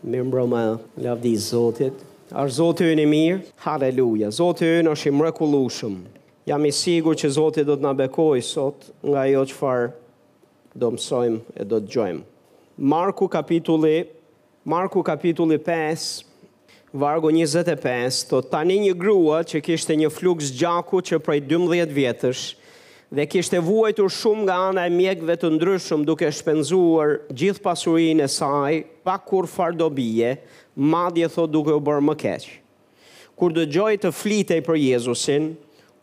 Mirëmbrëma, lavdi Zotit. Është Zoti ynë i mirë. Haleluja. Zoti ynë është i mrekullueshëm. Jam i sigurt që Zoti do të na bekojë sot nga ajo çfarë do mësojmë e do dëgjojmë. Marku kapitulli Marku kapitulli 5 vargu 25 thotë tani një grua që kishte një fluks gjaku që prej dymbëdhjetë vjetësh Dhe kishte vuajtur shumë nga ana e mjekëve të ndryshëm duke shpenzuar gjithë pasurinë e saj pa kurrfarë dobie, madje thotë duke u bërë më keq. Kur dëgjoi të flitej për Jezusin,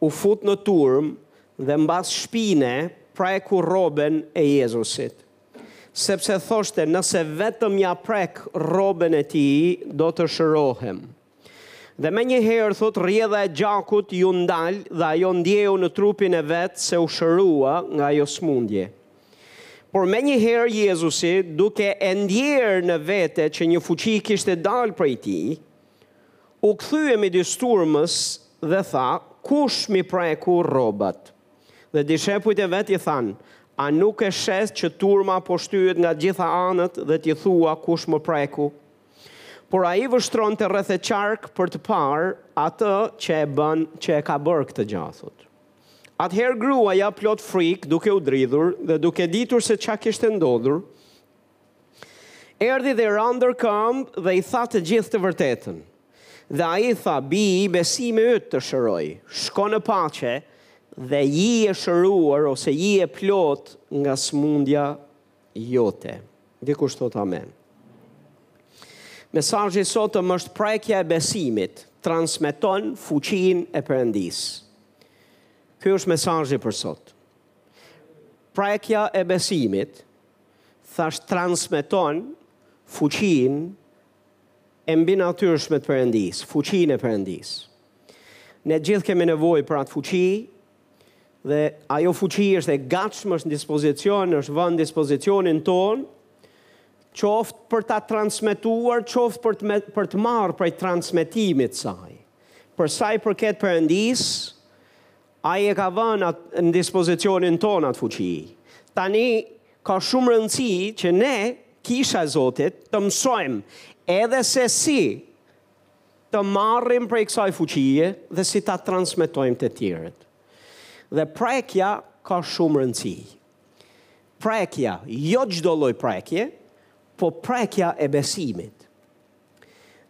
u fut në turmë dhe mbas shpine preku rroben e Jezusit. Sepse thoshte nëse vetëm ia prek rroben e tij do të shërohem. Dhe menjëherë, thotë, rrjedha e gjakut iu ndal dhe ajo ndjeu në trupin e vet se u shërua nga ajo sëmundje. Por menjëherë Jezusi, duke e ndjerë në vete që një fuqi kishte dalë prej tij, u kthye midis turmës dhe tha, Kush m'i preku rrobat? Dhe dishepujt e vet i thanë, A nuk e sheh që turma po shtyhet nga të gjitha anët dhe ti thua, Kush më preku? Por ai vështronte rreth e qark për të parë atë që e bën që e ka bërë këtë gjë thotë. Atëherë gruaja plot frikë, duke u dridhur dhe duke ditur se ça kishte ndodhur, erdhi dhe i ra ndër këmbë dhe i tha të gjithë të vërtetën. Dhe ai i tha, Bijë, besimi yt të shëroi, shko në paqe dhe ji e shëruar ose ji e plotë nga sëmundja jote. Dikush thotë amen. Mesazhi i sotëm është prekja e besimit, transmeton fuqinë e Perëndisë. Ky është mesazhi për sot. Prekja e besimit thashë transmeton fuqinë e mbinatyrshme të Perëndisë, fuqinë e Perëndisë. Ne të gjithë kemi nevojë për atë fuqi Dhe ajo fuqi është e gatshme, është në dispozicion, është vënë në dispozicionin tonë, qoftë për ta transmetuar, qoftë për të me, për të marrë prej transmetimit të saj. Për sa i përket Perëndisë, ai e ka vënë në dispozicionin tonë atë fuqi. Tani ka shumë rëndësi që ne kisha e Zotit të mësojmë edhe se si të marrim prej kësaj fuqie dhe si ta transmetojmë te të tjerët. Dhe prekja ka shumë rëndësi. Prekja, jo çdo lloj prekje, po prekja e besimit.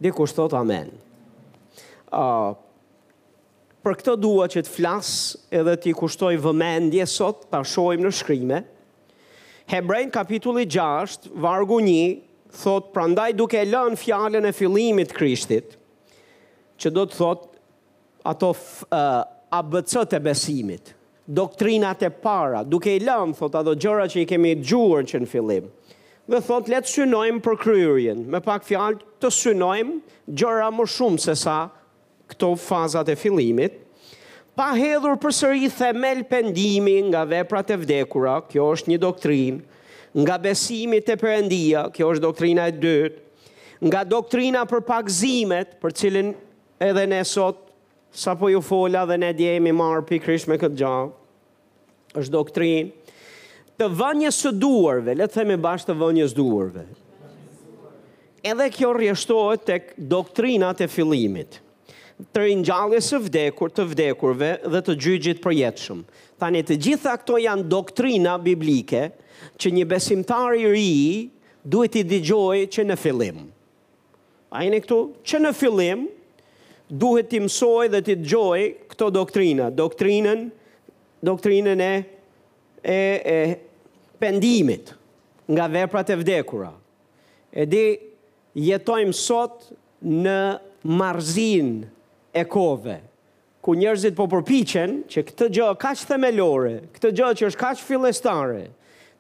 Dikush thotë amen. Uh, Për këtë dua që të flas edhe t'i kushtoj vëmendje sot ta shohim në shkrime, Hebrejtë kapitulli gjashtë vargu një thotë prandaj duke lënë fjalën e fillimit të Krishtit, që do të thotë ato ABC-të e besimit, doktrinat e para, duke i lënë thotë ato gjëra që i kemi dëgjuar që në fillim. Dhe thotë le të synojmë për kryerjen, me pak fjalë të synojmë gjëra më shumë se sa këto fazat e fillimit, pa hedhur përsëri themel pendimi nga veprat e vdekura, kjo është një doktrinë, nga besimi te Perëndia, kjo është doktrina e dytë, nga doktrina për pagëzimet, për cilën edhe ne sot sapo ju fola dhe ne dje jemi marrë pikërisht me këtë gjë. është doktrinë, të vënies së duarve, le të themi bashkë të vënies duarve. Edhe kjo rreshtohet tek doktrinat e fillimit të ringjalljes së vdekur, të vdekurve dhe të gjyqit të përjetshëm. Tani të gjitha këto janë doktrina biblike që një besimtar i ri duhet t'i dëgjojë që në fillim. A jeni këtu? Që në fillim duhet t'i mësojë dhe t'i dëgjojë këto doktrina, doktrinën, doktrinën e, e, e pendimit nga veprat e vdekura. E di, jetojmë sot në marrëzinë e kohëve, ku njerëzit po përpiqen që këtë gjë kaq themelore, këtë gjë që është kaq fillestare,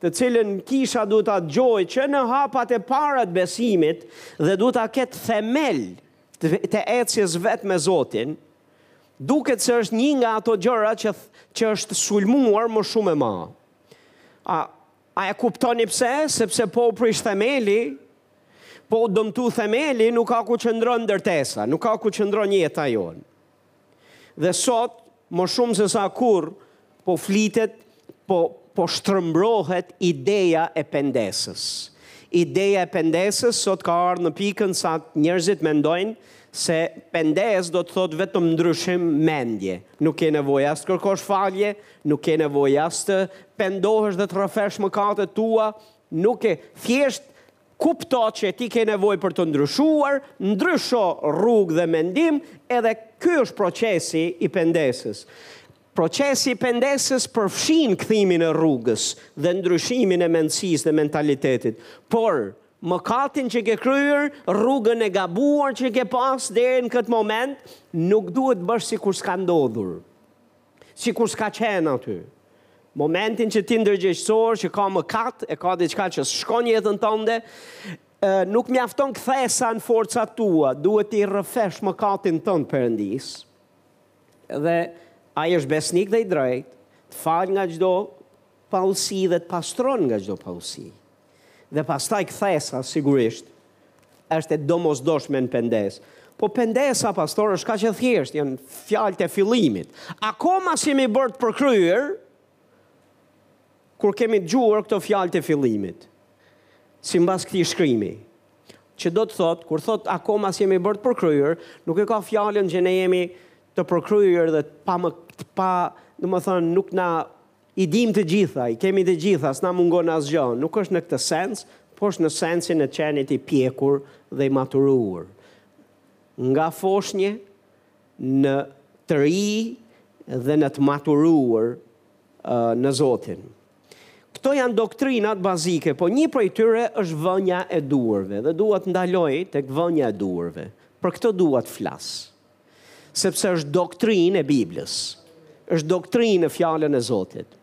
të cilën kisha duhet ta dëgjojë që në hapat e para të besimit dhe duhet ta ketë themel të ecjes së vet me Zotin, duket se është një nga ato gjëra që, që është sulmuar më shumë e ma. A, A e kuptoni pse? Sepse po u prish themeli, po u dëmtu themeli, nuk ka ku qëndron ndërtesa, nuk ka ku qëndron jeta jonë. Dhe sot, më shumë se sa kurrë, po flitet, po, po shtrëmbrohet ideja e pendesës. Ideja e pendesës sot ka ardhë në pikën sa njerëzit mendojnë se pendesë do të thotë vetëm ndryshim mendje. Nuk ke nevojë as të kërkosh falje, Nuk ke nevojë as të pendohesh dhe të rrëfesh mëkatet e tua, nuk ke, thjesht kupto që ti ke nevojë për të ndryshuar, ndrysho rrugë dhe mendim, edhe ky është procesi i pendesës. Procesi i pendesës përfshin kthimin e rrugës dhe ndryshimin e mendësisë dhe mentalitetit, por mëkatin që ke kryer, rrugën e gabuar që ke pas deri në këtë moment, nuk duhet të bësh sikur s'ka ndodhur. Sikur s'ka qenë aty. Momentin që ti ndërgjegjësohesh që ka mëkat, e ka diçka që shkon jetën tënde, nuk mjafton kthesa në forcat tua, duhet ti rrëfesh mëkatin tënd Perëndisë. Dhe ai është besnik dhe i drejtë, të fal nga çdo Paudhësi dhe të pastron nga çdo paudhësi. Dhe pastaj kthesa, sigurisht, është e domosdoshme në pendesë. Po pendesa, pastor, është kaq e thjeshtë, janë fjalët e fillimit. Akoma s'jemi bërë të përkryer, kur kemi dëgjuar këto fjalët e fillimit, simbas këtij shkrimi, që do të thotë, kur thotë akoma s'jemi bërë të përkryer, nuk e ka fjalën që ne jemi të përkryer dhe pa më, pa, domethënë, nuk na I dimë të gjitha, i kemi të gjitha, s'na mungon asgjë. Nuk është në këtë sens, po është në sensin e të qenit i pjekur dhe i maturuar. Nga foshnje në të ri dhe në të maturuar në Zotin. Këto janë doktrinat bazike, po një prej tyre është vënia e duarve dhe dua të ndaloj tek vënia e duarve. Për këtë dua të flas. Sepse është doktrinë e Biblës. Është doktrinë në fjalën e Zotit.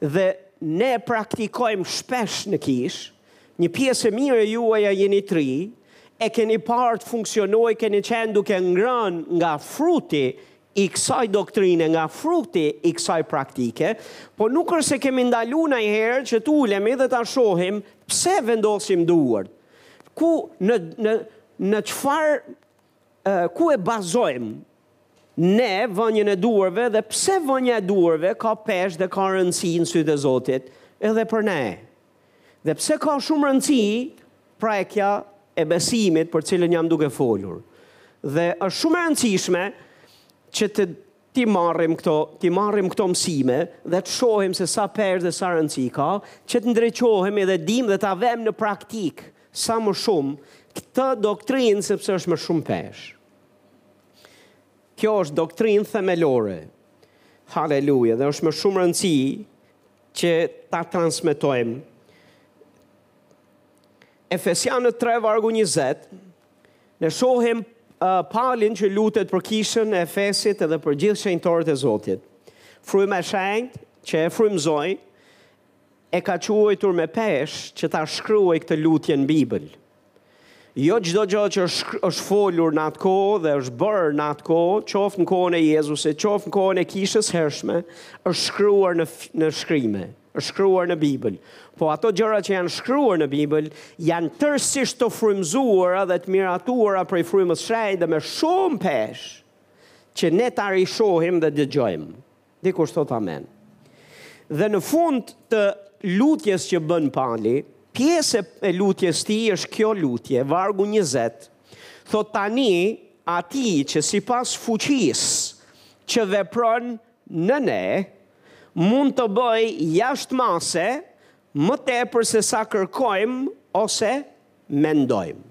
Dhe ne praktikojmë shpesh në kishë, një pjesë e mirë e juaja jeni të rinj, e keni parë të funksionojë, keni qenë duke ngrënë nga fruti i kësaj doktrine, nga fruti i kësaj praktike, po nuk është se kemi ndalu nai herë që të ulemi dhe të shohim pse vendosim duart, ku në, në, në çfarë Ku e bazojmë ne vënjën e duarve dhe pse vënja e duarve ka peshë dhe ka rëndësi në sytë e Zotit edhe për ne? Dhe pse ka shumë rëndësi prekja e besimit për të cilën jam duke folur? Dhe është shumë e rëndësishme që të T'i marrim këto, t'i marrim këto mësime dhe të shohim se sa peshë dhe sa rëndësi ka, që të ndriçohemi dhe dimë dhe ta vëmë në praktikë sa më shumë këtë doktrinë sepse është me shumë peshë. Kjo është doktrinë themelore. Haleluja, dhe është me shumë rëndësi që ta transmetojmë. Efesianët 3 vargu 20 Ne shohim Palin që lutet për kishën e Efesit edhe për gjithë shenjtorët e Zotit. Fryma e shenjtë që e frymëzoi e ka quajtur me peshë që ta shkruajë këtë lutje në Bibël. Jo çdo gjë që është, është folur në atë kohë dhe është bërë në atë kohë, qoftë në kohën e Jezusit, qoftë në kohën e kishës së hershme, është shkruar në në shkrime. shkruar në Bibël. Po ato gjëra që janë shkruar në Bibël janë tërsisht të frymëzuara dhe të miratuara prej frymës së shenjtë dhe me shumë peshë që ne ta rishohim dhe dëgjojmë. Dikush thotë amen. Dhe në fund të lutjes që bën Pali, pjesë e lutjes tij është kjo lutje, vargu 20, thotë tani atij që sipas fuqisë që vepron në ne, mund të bëjë jashtë mase më tepër se sa kërkojmë ose mendojmë.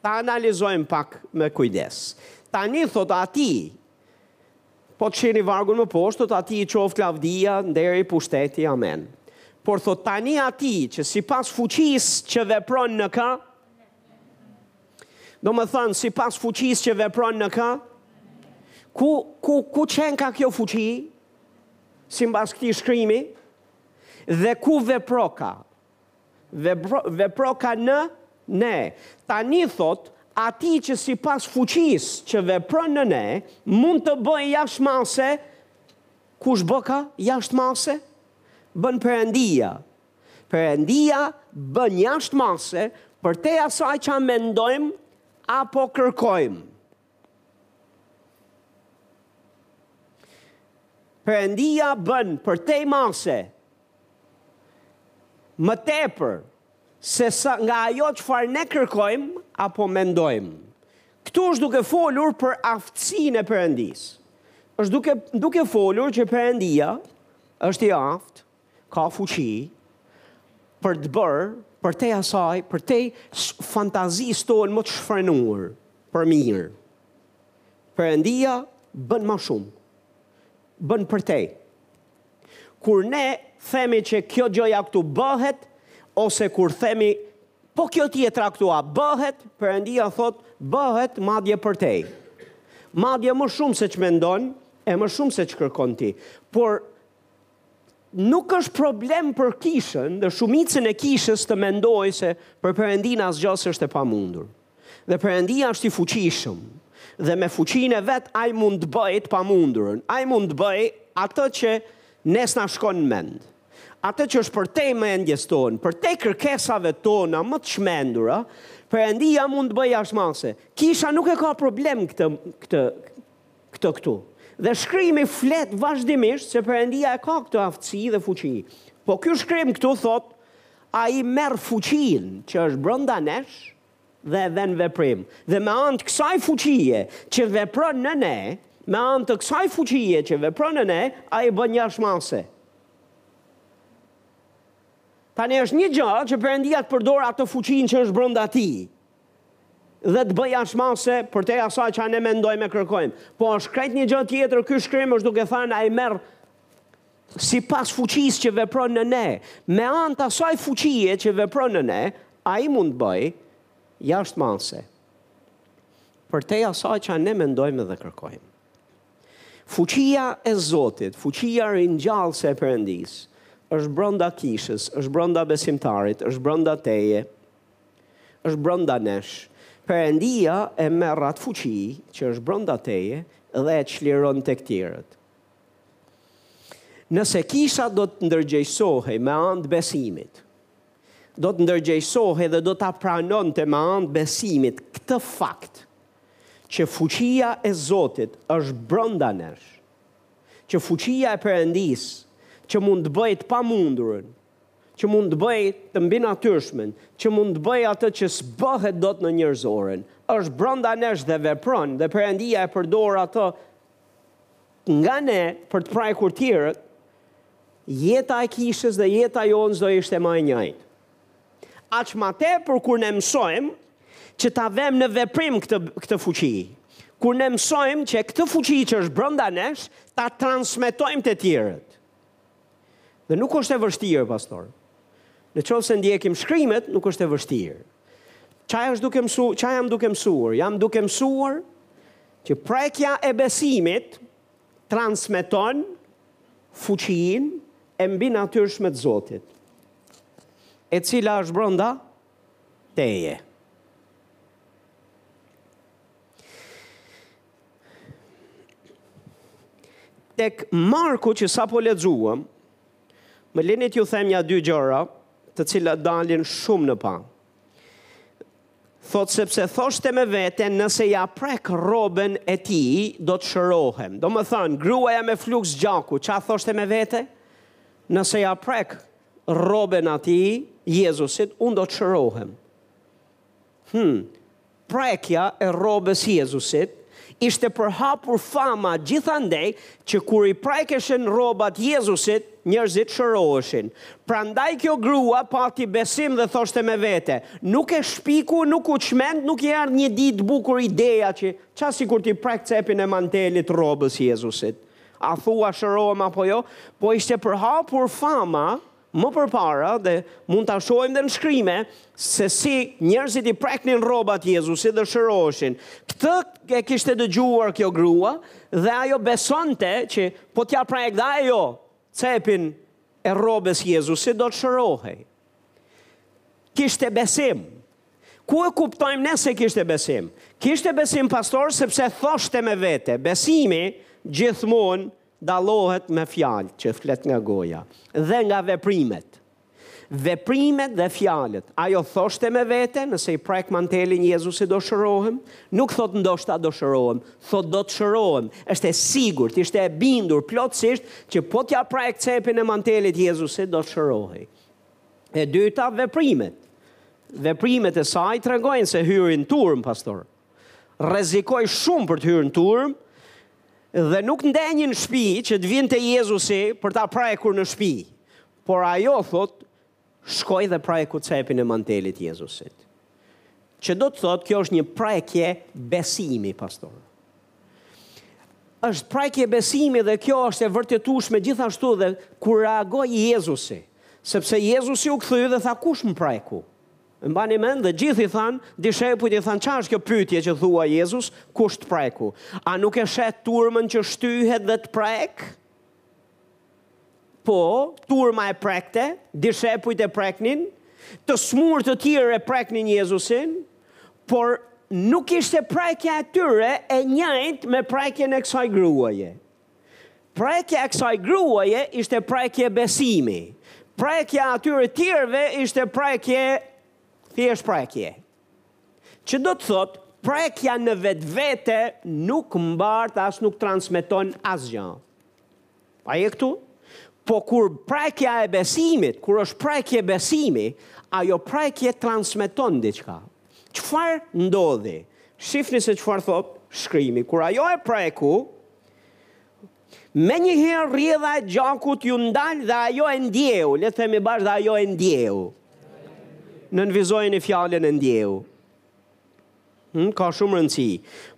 Ta analizojmë pak me kujdes. Tani, thotë atij, po të shihni vargun më poshtë, thotë atij i qoftë lavdia, nderi, pushteti, amen. Por thotë tani atij që sipas fuqisë që vepron në kë? Domethënë, sipas fuqisë që vepron në kë? Ku, ku, ku qenka kjo fuqi? Simbas këtij shkrimi? Dhe ku veproka? Vepro, veproka në ne. Tani thotë, atij që sipas fuqisë që vepron në ne, mund të bëjë jashtë mase, kush bëka jashtë mase? Bën Perëndia, Perëndia bën jashtë mase përtej asaj që mendojmë apo kërkojmë. Perëndia bën përtej mase më tepër se sa nga ajo çfarë ne kërkojmë apo mendojmë. Këtu është duke folur për aftësinë e Perëndisë. Është duke duke folur që Perëndia është i aftë ka fuqi për të bërë përtej asaj, përtej fantazisë tonë më të shfrenuar, për mirë. Perëndia bën më shumë. Bën përtej. Kur ne themi që kjo gjoja këtu bëhet, ose kur themi, po kjo tjetra këtu a bëhet, Perëndia thotë, bëhet madje përtej. Madje më shumë se ç'mendon, e më shumë se ç'kërkon ti. Por, Nuk është problem për kishën dhe shumicën e kishës të mendojë se për Perëndinë asgjë s'është e pamundur. Dhe Perëndia është i fuqishëm dhe me fuqinë e vet ai mund të bëjë të pamundurën. Ai mund të bëjë atë që neve s'na shkon në mend. Atë që është përtej mendjes tonë, përtej kërkesave tona më të çmendura, Perëndia mund të bëjë jashtë mase. Kisha nuk e ka problem këtë këtë këtë këtu. Dhe shkrimi flet vazhdimisht se Perëndia e ka këtë aftësi dhe fuqi. Po ky shkrim këtu thotë ai merr fuqinë që është brenda nesh dhe e vë në veprim. Dhe me anë të kësaj fuqie që vepron në ne, me anë të kësaj fuqie që vepron në ne, ai bën jashtë mase. Tani është një gjë që Perëndia të përdorë atë fuqinë që është brenda tij. dhe të bëjë jashtë mase përtej asaj çfarë ne mendojmë e kërkojmë. Po është krejt një gjë tjetër ky shkrim është duke thënë ai merr sipas fuqisë që vepron në ne, me anë të asaj fuqie që vepron në ne, ai mund të bëjë jashtë mase përtej asaj çfarë ne mendojmë dhe kërkojmë. Fuqia e Zotit, fuqia ringjallëse e Perëndisë, është brenda kishës, është brenda besimtarit, është brenda teje, Është brenda nesh. Perëndia e merr atë fuqi që është brenda teje dhe e çliron tek tjerët. Nëse kisha do të ndërgjegjësohej me anë të besimit. Do të ndërgjegjësohej dhe do ta pranonte me anë të besimit këtë fakt që fuqia e Zotit është brenda nesh. Që fuqia e Perëndisë që mund të bëjë të pamundurën, që mund të bëjë të mbinatyrshmen, që mund të bëjë atë që s'bëhet dot në njerëzoren. Është brenda nesh dhe vepron dhe Perëndia e përdor atë nga ne për të prekur tjerët, jeta e kishës dhe jeta jonë s'do ishte më e njëjtë. Aq më tepër kur ne mësojmë që ta vemë në veprim këtë këtë fuqi. Kur ne mësojmë që këtë fuqi që është brenda nesh ta transmetojmë te tjerët. Dhe nuk është e vështirë, pastor. Në qoftë se ndjekim shkrimet, nuk është e vështirë. Ça është duke mësu, ça jam duke mësuar? Jam duke mësuar që prekja e besimit transmeton fuqinë e mbinatyrshme të Zotit, e cila është brenda teje. Tek Marku që sapo lexuam, më leni t'ju them nja dy gjëra, të cilat dalin shumë në pah. Thotë sepse thoshte me vete nëse ia prek rroben e tij, do të shërohem. Domethënë, gruaja me fluks gjaku, ça thoshte me vete? Nëse ia prek rroben atij, Jezusit, unë do të shërohem. Hmm, Prekja e rrobës së Jezusit ishte përhapur fama gjithandej që kur i prekeshin rrobat Jezusit, njerëzit shëroheshin. Prandaj kjo grua pati besim dhe thoshte me vete, Nuk e shpiku, nuk u çmend, nuk i erdh një ditë bukur ideja që ça sikur t'i prek cepin e mantelit të rrobës së Jezusit. A thua shërohem apo jo? Po ishte përhapur fama më përpara dhe mund ta shohim dhe në shkrime se si njerëzit i preknin rrobat Jezusit dhe shëroheshin. Këtë e kishte dëgjuar kjo grua dhe ajo besonte që po t'ja prek dhe ajo cepin e rrobës Jezusit do të shërohej. Kishte besim. Ku e kuptojmë ne se kishte besim? Kishte besim pastor sepse thoshte me vete, besimi gjithmonë Dallohet me fjalë që flet nga goja dhe nga veprimet. Veprimet dhe fjalët, ajo thoshte me vete, nëse i prek mantelin Jezusit do shërohem, nuk thotë ndoshta do shërohem, thotë do të shërohem, është e sigurt, ishte e bindur plotësisht që po t'ja prek cepin e mantelit Jezusit do të shërohej. E dyta, veprimet. Veprimet e saj tregojnë se hyri në turmë, pastor. rrezikoi shumë për të hyrë në turmë dhe nuk ndenji në shpi që të vinte Jezusi për ta prekur në shpi. Por ajo, thotë, shkoi dhe preku cepin e mantelit Jezusit. Që do të thotë, kjo është një prekje besimi, pastor. është prekje besimi dhe kjo është e vërtetueshme gjithashtu dhe kur reagoi Jezusi, sepse Jezusi u kthye dhe tha kush më preku, E mbani mend dhe gjithë i thanë, dishepujt i thanë, ça është kjo pyetje që thua Jezus, kush të preku? A nuk e sheh turmën që shtyhet dhe të prek? Po, turma e prekte, dishepujt e preknin, të smurë të tjerë e preknin Jezusin, por nuk ishte prekja e tyre e njëjtë me prekjen e kësaj gruaje. Prekja e kësaj gruaje ishte prekje besimi. Prekja e atyre tjerëve ishte prekje thjesht prekje. Që do të thotë, prekja në vetvete nuk mbart as nuk transmeton asgjë. A je këtu? Po kur prekja e besimit, kur është prekje besimi, ajo prekje transmeton diçka. Çfarë ndodhi? Shifni se çfarë thotë shkrimi. Kur ajo e preku, menjëherë rjedha e gjakut iu ndal dhe ajo e ndjeu. Le të themi bashkë dhe ajo e ndjeu. Nënvizojeni fjalën e ndjeu. Hmm, ka shumë rëndësi.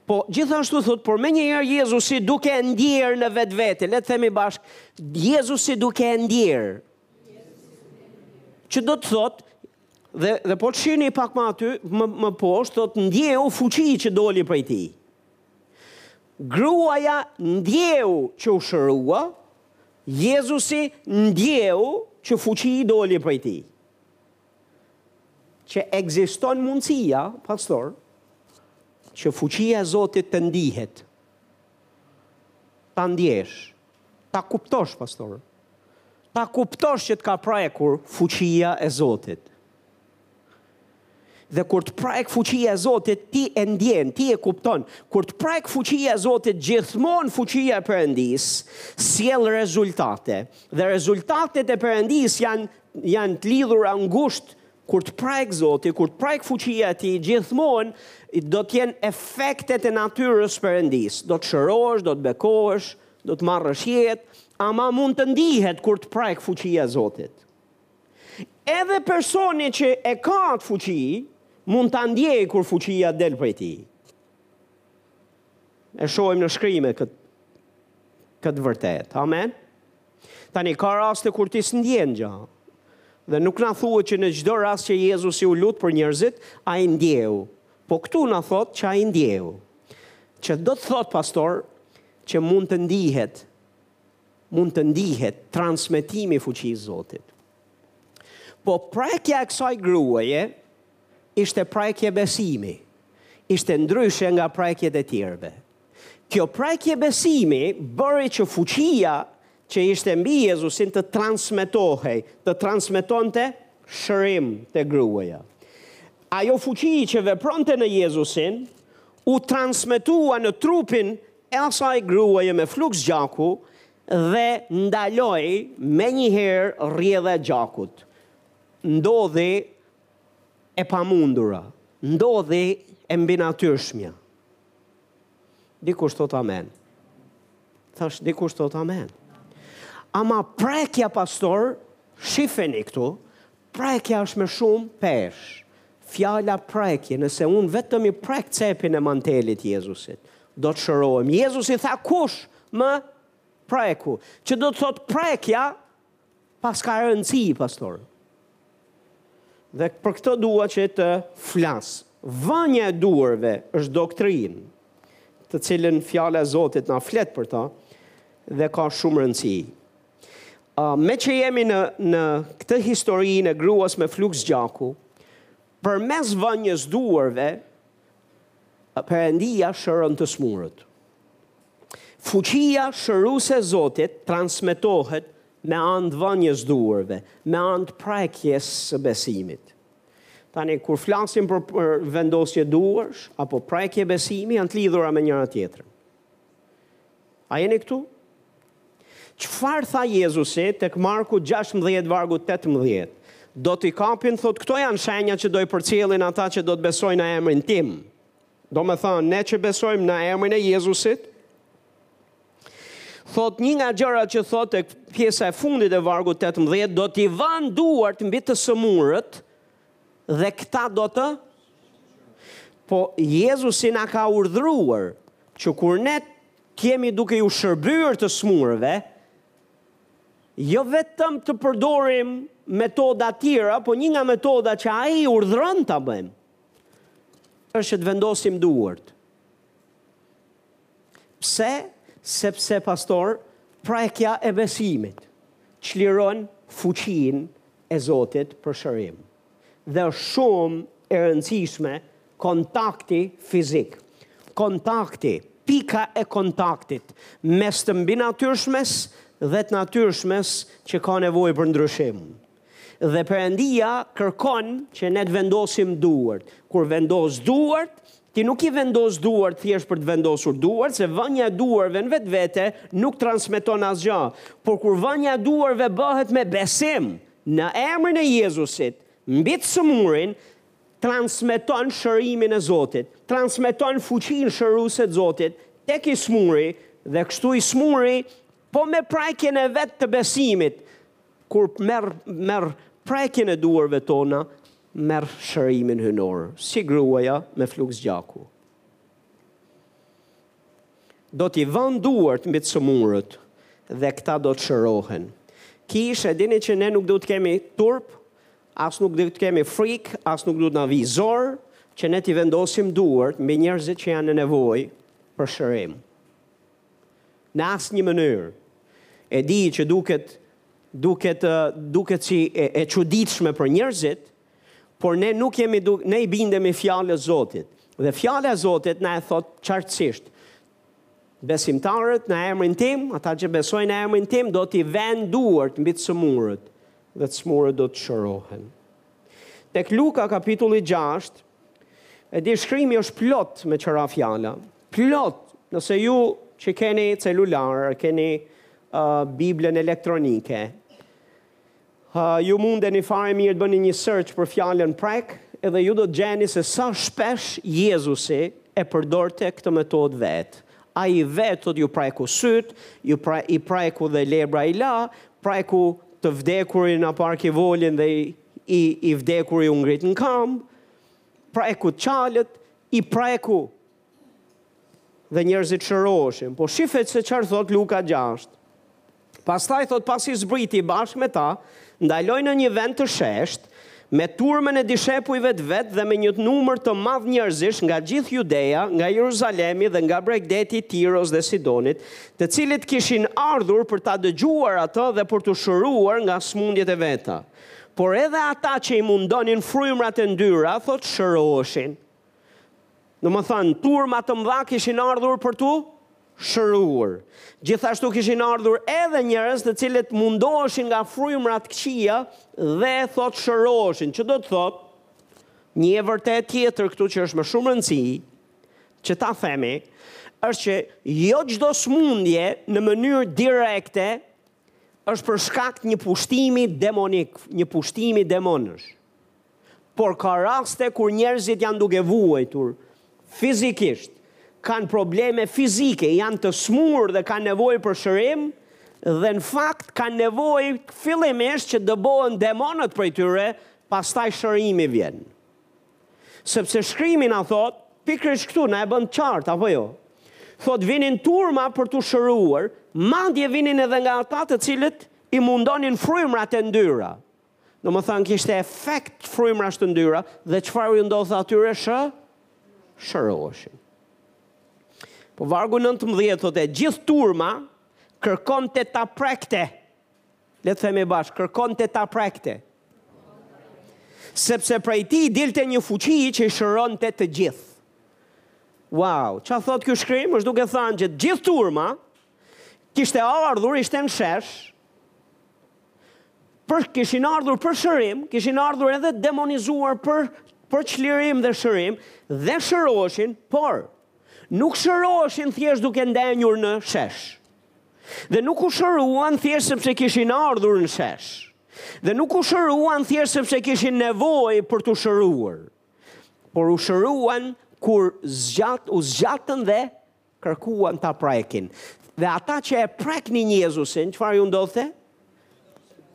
Po, gjithashtu thotë, por menjëherë Jezusi duke e ndjerë në vetvete. Le të themi bashkë, Jezusi duke e ndjerë. Që do të thotë, Dhe, dhe po të shihni pak ma aty, më, më poshtë, thotë, ndjeu fuqi që doli prej tij. Gruaja ndjeu që u shërua, Jezusi ndjeu që fuqi i doli prej tij. Që ekziston mundësia, pastor, që fuqia e Zotit të ndihet, ta ndjesh, Ta kuptosh pastor. Ta kuptosh që të ka prekur fuqia e Zotit. Dhe kur të prek fuqia e Zotit, ti e ndjen, ti e kupton. Kur të prek fuqia e Zotit, gjithmonë fuqia e Perëndisë sjell rezultate. Dhe rezultatet e Perëndisë janë janë të lidhura ngushtë Kur të prek Zoti, kur të prek fuqia e Tij, gjithmonë do të jenë efektet e natyrës së Perëndisë. Do të shërohesh, do të bekohesh, do të marrësh jetë, ama mund të ndihet kur të prek fuqia e Zotit. Edhe personi që e ka atë fuqi, mund ta ndjejë kur fuqia del prej tij. E shohim në shkrime këtë këtë vërtetë. Amen. Tani, ka raste kur ti s'ndjen gjë. Dhe nuk na thuhet që në çdo rast që Jezusi u lut për njerëzit, ai ndjeu. Po këtu na thotë që ai ndjeu. Që do të thotë, pastor, që mund të ndihet, mund të ndihet transmetimi i fuqisë së Zotit. Po prekja e kësaj gruaje ishte prekje besimi. Ishte ndryshe nga prekjet e të tjerëve. Kjo prekje besimi bëri që fuqia që ishte mbi Jezusin të transmetohej, të transmetonte shërim te gruaja. Ajo fuqi që vepronte në Jezusin u transmetua në trupin e asaj gruaje me fluks gjaku dhe ndaloi menjëherë rrjedha e gjakut. Ndodhi e pamundura, ndodhi e mbinatyrshmja. Dikush thotë amen. Thashë dikush thotë amen. Ama prekja pastor, shifeni këtu, prekja është me shumë peshë. Fjala prekje, nëse unë vetëm i prek cepin e mantelit të Jezusit, do të shërohem. Jezusi tha kush më preku, që do të thotë prekja, Paska rëndësi, pastor. Dhe për këtë dua që të flas. Vënia e duarve është doktrinë, të cilën fjala e Zotit na flet për ta dhe ka shumë rëndësi. Uh, meqë jemi në, në këtë historinë e gruas me fluks gjaku, përmes vënies së duarve, Perëndia shëron të smurët. Fuqia shëruese e Zotit transmetohet me anë të vënies së duarve, me anë të prekjes së besimit. Tani kur flasim për, për vendosje duarsh apo prekje besimi janë të lidhura me njëra tjetrën. A jeni këtu? Çfarë tha Jezusi tek Marku 16 vargu 18? Do t'i kapin, thotë, këto janë shenja që do i përcjelin ata që do të besojnë në emrin tim. Domethënë, ne që besojmë në emrin e Jezusit, thotë një nga gjëra që thotë tek pjesa e fundit e vargut 18, do t'i vënë duart mbi të sëmurët, Dhe këta do të? Po Jezusi na ka urdhëruar që kur ne të jemi duke ju shërbyer të sëmurëve, jo vetëm të përdorim metoda tjera, po një nga metoda që ai urdhëron ta bëjmë, është që të vendosim duart. Pse? Sepse, pastor, prekja e besimit çliron fuqinë e Zotit për shërim. Dhe është shumë e rëndësishme kontakti fizik. Kontakti, pika e kontaktit mes të mbinatyrshmes dhe të natyrshmes që ka nevojë për ndryshim. Dhe Perëndia kërkon që ne të vendosim duart. Kur vendos duart, ti nuk i vendos duart thjesht për të vendosur duart, se vënia e duarve në vetvete nuk transmeton asgjë. Por kur vënia e duarve bëhet me besim në emrin e Jezusit mbi të sëmurin, transmeton shërimin e Zotit, transmeton fuqinë shëruese të Zotit tek i sëmuri dhe kështu i sëmuri po me prekjen e vet të besimit Kur merr merr prekjen e duarve tona, merr shërimin hyjnor, si gruaja me fluks gjaku. Do t'i vënë duart mbi të sëmurët dhe këta do të shërohen. Kishë, e dini që ne nuk duhet të kemi turp, as nuk duhet të kemi frikë, as nuk duhet na vijë zor, që ne t'i vendosim duart mbi njerëzit që janë në nevojë për shërim. Në asnjë mënyrë. E di që duket duket duket si e, e çuditshme për njerëzit, por ne nuk jemi duke, ne i bindemi fjalës së Zotit. Dhe fjala e Zotit na e thotë qartësisht. Besimtarët në emrin tim, ata që besojnë në emrin tim, do t'i vënë duart mbi të sëmurët dhe të sëmurët do të shërohen. Tek Luka kapitulli gjashtë, e di shkrimi është plot me ca fjalë. Plot, nëse ju që keni celular, keni uh, Biblën elektronike, uh, ju mundeni fare mirë të bëni një search për fjalën prek, edhe ju do të gjeni se sa shpesh Jezusi e përdorte këtë metodë vetë. Ai i vetë thotë ju preku sytë, ju pra, i preku dhe lebra i la, preku të vdekurin apo arkivolin dhe i, i, i vdekuri u ngrit në kambë, preku çalët, i preku dhe njerëzit shëroheshin. Po shife se çfarë thotë Luka gjashtë. Pastaj thotë pasi zbriti bashkë me ta, ndaloi në një vend të sheshtë, me turmën e dishepujve të vet dhe me një numër të madh njerëzish nga gjithë Judeja, nga Jeruzalemi dhe nga bregdeti i Tiros dhe Sidonit, të cilët kishin ardhur për ta dëgjuar atë dhe për t'u shëruar nga sëmundjet e veta. Por edhe ata që i mundonin frymërat e ndyra, thotë shëroheshin. Domethënë, turma të mëdha kishin ardhur për t'u shëruar. Gjithashtu kishin ardhur edhe njerëz të cilët mundoheshin nga frymëra të këqija dhe thotë shëroheshin, që do të thotë një e vërtetë tjetër këtu që është me shumë rëndësi që ta themi, është që jo çdo sëmundje në mënyrë direkte është për shkak të një pushtimi demonik, një pushtimi demonësh. Por ka raste kur njerëzit janë duke vuajtur fizikisht, kanë probleme fizike, janë të smurë dhe kanë nevojë për shërim dhe në fakt kanë nevojë fillimisht që dëbohen demonët prej tyre, pastaj shërimi vjen. Sepse shkrimi na thotë, pikërisht këtu na e bën të qartë, apo jo? Thotë vinin turma për t'u shëruar, madje vinin edhe nga ata të cilët i mundonin frymrat e ndyra. Domethënë kishte efekt frymërash të ndyra dhe çfarë iu ndodhte atyre shë shëroheshin. Po vargu 19 thotë gjithë turma kërkonte ta prekte. Le të themi bashkë, kërkonte ta prekte. Sepse prej tij dilte një fuqi që i shëronte të gjithë. Wow, ça thotë ky shkrim, është duke thanë që gjithë turma, kishte ardhur, ishte në shesh, për, kishin ardhur për shërim, kishin ardhur edhe demonizuar për, për çlirim dhe shërim, dhe shëroheshin, por nuk shëroheshin thjesht duke ndenjur në shesh. Dhe nuk u shëruan thjesht sepse kishin ardhur në shesh. Dhe nuk u shëruan thjesht sepse kishin nevojë për t'u shëruar. Por u shëruan kur zgjat u zgjatën dhe kërkuan ta prekin. Dhe ata që e preknin Jezusin, çfarë u ndodhte?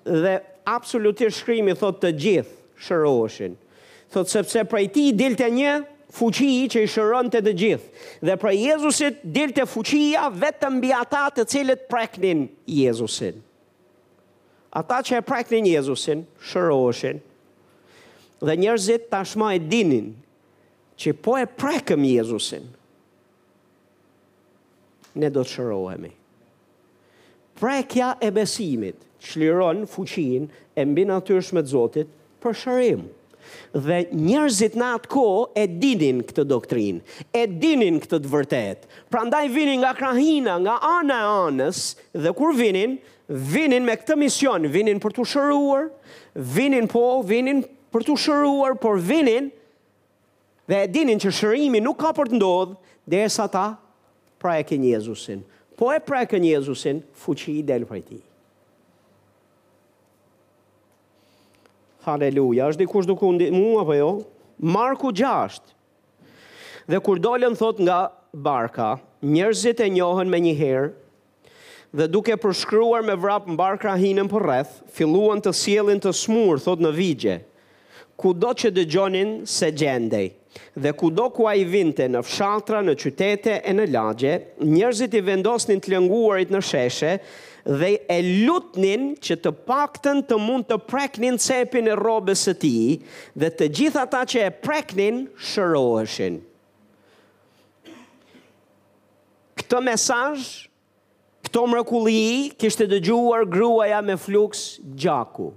Dhe absolutisht shkrimi thotë të gjithë shëroheshin. Thotë sepse prej tij dilte një fuqi që i shëronte të gjithë. Dhe prej Jezusit dilte fuqia vetëm mbi ata të cilët preknin Jezusin. Ata që e preknin Jezusin, shëroheshin. Dhe njerëzit tashmë e dinin që po e prekëm Jezusin. ne do të shërohemi. Prekja e besimit çliron fuqinë e mbinatyrshme të Zotit për shërim. Dhe njerëzit në atë kohë e dinin këtë doktrinë, e dinin këtë të vërtetë. Prandaj vinin nga krahina, nga ana e anës dhe kur vinin, vinin me këtë mision, vinin për t'u shëruar, vinin po, vinin për t'u shëruar, por vinin Dhe e dinin që shërimi nuk ka për të ndodhë, derisa ta prekin Jezusin. Po e prekën Jezusin, fuqi del prej tij. Haleluja, është dikush duke u ndihmuar apo jo? Marku 6. Dhe kur dolën thotë nga barka, njerëzit e njohën menjëherë Dhe duke përshkruar me vrap mbarë krahinën përreth, filluan të sjellin të sëmurë, thotë në vigje. Kudo që dëgjonin se gjendej. Dhe kudo ku ai vinte, në fshatra, në qytete e në lagje, njerëzit i vendosnin të lënguarit në sheshe dhe e lutnin që të paktën të mund të preknin cepin e rrobes së tij, dhe të gjithë ata që e preknin shëroheshin. Këtë mesazh, këto mrekulli kishte dëgjuar gruaja me fluks gjaku,